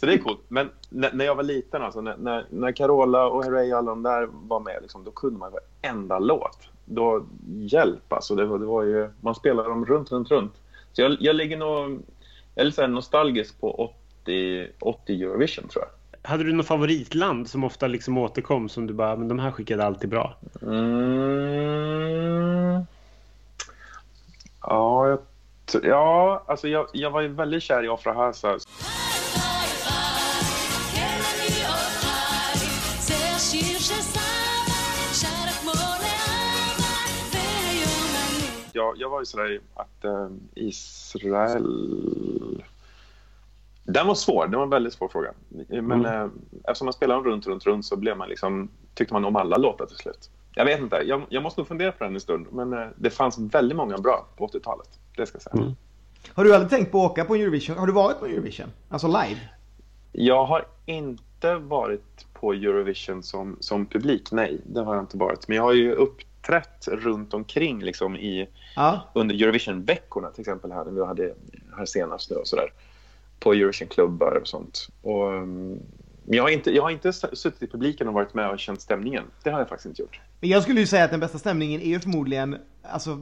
Så det är coolt. Men när, jag var liten, alltså, när, när, Carola och Herrey och alla de där var med, liksom, då kunde man varenda låt. Då, hjälp alltså. Det, det var ju, man spelade dem runt, runt, runt. Så jag, jag ligger nog eller så här nostalgisk på 80, 80 Eurovision tror jag. Hade du något favoritland som ofta liksom återkom som du bara, men de här skickade alltid bra? Mm. Ja, jag, ja alltså jag, jag var ju väldigt kär i Afra Hasa. Jag, jag var ju sådär att eh, Israel... Den var svår. Det var en väldigt svår fråga. Men eh, eftersom man spelade runt, runt, runt så blev man liksom, tyckte man om alla låtar till slut. Jag vet inte. Jag, jag måste nog fundera på den en stund. Men eh, det fanns väldigt många bra på 80-talet. Det ska jag säga. Har du aldrig tänkt på att åka på Eurovision? Har du varit på Eurovision? Alltså live? Jag har inte varit på Eurovision som, som publik, nej. Det har jag inte varit. Men jag har ju uppträtt runt omkring liksom i, Ja. under Eurovision-veckorna till exempel här, när vi hade här senast nu och sådär. På Eurovision-klubbar och sånt. Och, men jag har, inte, jag har inte suttit i publiken och varit med och känt stämningen. Det har jag faktiskt inte gjort. Men jag skulle ju säga att den bästa stämningen är ju förmodligen, alltså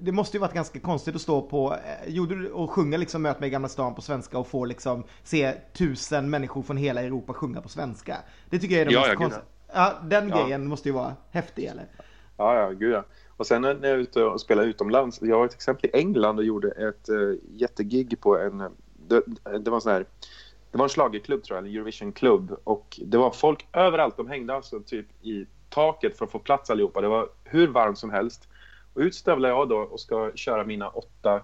det måste ju varit ganska konstigt att stå på, eh, gjorde du och sjunga liksom Möt mig i Gamla stan på svenska och få liksom se tusen människor från hela Europa sjunga på svenska. Det tycker jag är det Ja, mest konstiga. Ja, den Ja. grejen måste ju vara häftig eller? Ja, ja, gud ja. Och sen när jag är ute och spelar utomlands. Jag var till exempel i England och gjorde ett uh, jättegig på en... Eh, det, det var så här... Det var en schlagerklubb tror jag, en Eurovision-klubb. Och det var folk överallt. De hängde alltså typ i taket för att få plats allihopa. Det var hur varmt som helst. Och ut stövlar jag då och ska köra mina åtta,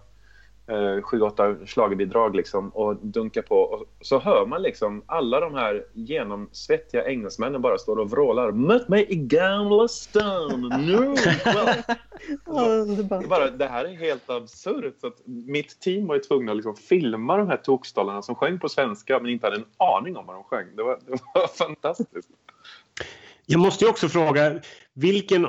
sju, åtta schlagerbidrag liksom och dunka på. Och så hör man liksom alla de här genomsvettiga engelsmännen bara står och vrålar. Möt mig i Gamla stan nu ikväll." Underbart. Det, är bara, det här är helt absurt. Så att mitt team var ju tvungna att liksom filma de här tokstollarna som sjöng på svenska men inte hade en aning om vad de sjöng. Det var, det var fantastiskt. Jag måste ju också fråga, vilken,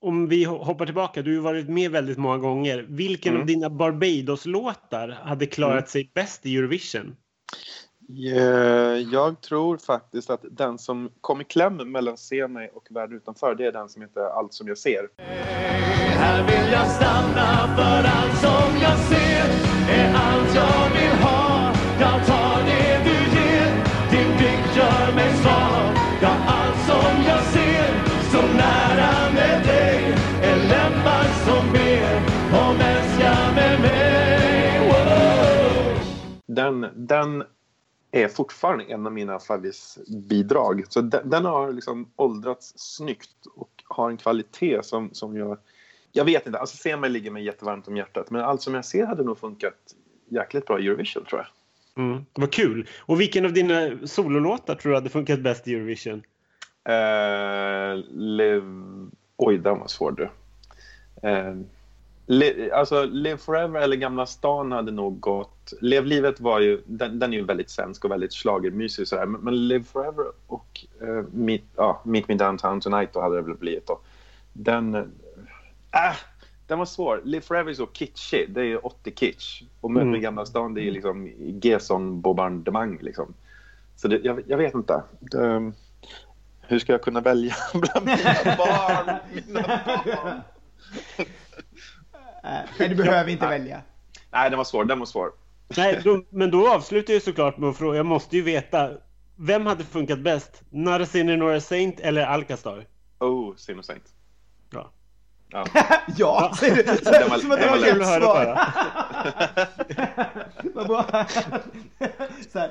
om vi hoppar tillbaka, du har varit med väldigt många gånger. Vilken Mm. av dina Barbados-låtar hade klarat sig bäst i Eurovision? Jag tror faktiskt att den som kom i kläm mellan Se mig och Världen utanför det är den som heter Allt som jag ser. Här vill jag stanna för allt som jag ser är allt jag vill ha. Jag Den, den är fortfarande en av mina favoritbidrag. Så den, den har liksom åldrats snyggt och har en kvalitet som, som jag... Jag vet inte, alltså Se mig ligger mig jättevarmt om hjärtat men allt som jag ser hade nog funkat jäkligt bra i Eurovision tror jag. Mm. Vad kul! Och vilken av dina sololåtar tror du hade funkat bäst i Eurovision? Eh, live... Oj, den var svår du. Eh, li... Alltså, Live Forever eller Gamla stan hade nog gått... Lev livet var ju... Den, den är ju väldigt svensk och väldigt schlagermysig sådär. Men, men Live Forever och eh, meet, ja, Meet Me Downtown Tonight då hade det väl blivit då. Den... Äh, den var svår. Live Forever är så kitschig. Det är ju 80 kitsch. Och Möt Mm. Gamla stan det är liksom Gesson-bombardemang liksom. Så det, jag, jag vet inte. Det, hur ska jag kunna välja bland mina barn? Mina barn. Eh, Nej, du behöver inte välja. Nej, den var svår. Den var svår. Nej, då, men då avslutar jag såklart med att fråga, jag måste ju veta, vem hade funkat bäst? Not a sinner nor a saint eller Alcastar? Oh, Sin och Saint. Ja. Ja. Ja, säger du. Som att det var höra svar. bara. Vad bra. Så här.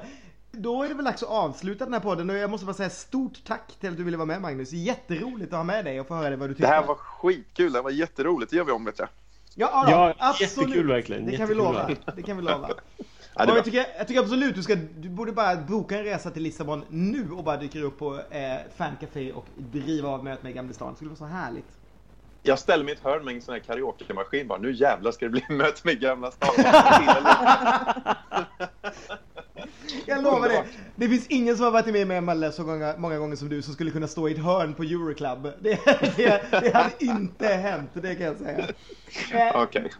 Då är det väl dags att avsluta den här podden och jag måste bara säga stort tack till att du ville vara med Magnus. Jätteroligt att ha med dig och få höra vad du Det tycker. här var skitkul. Det här var jätteroligt. Det gör vi om, vet jag. Ja, då, Ja, absolut. jättekul verkligen. Det kan vi Jättekul. lova. Det kan vi lova. Ja, jag, tycker, jag tycker absolut du ska, du borde bara boka en resa till Lissabon nu och bara dyka upp på eh, Fancafé och driva av mötet med Gamla stan. Det skulle vara så härligt. Jag ställer mig i ett hörn med en sån här karaokemaskin bara. Nu jävlar ska det bli möte med Gamla stan. Jag lovar det. Det finns ingen som har varit med med Malle så många, många gånger som du som skulle kunna stå i ett hörn på Euroclub. Det, det, det hade inte hänt, det kan jag säga. Eh, Okej.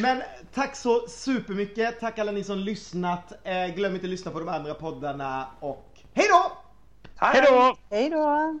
Men tack så supermycket. Tack alla ni som lyssnat. Eh, glöm inte att lyssna på de andra poddarna och hej då! Hej då! Hej då!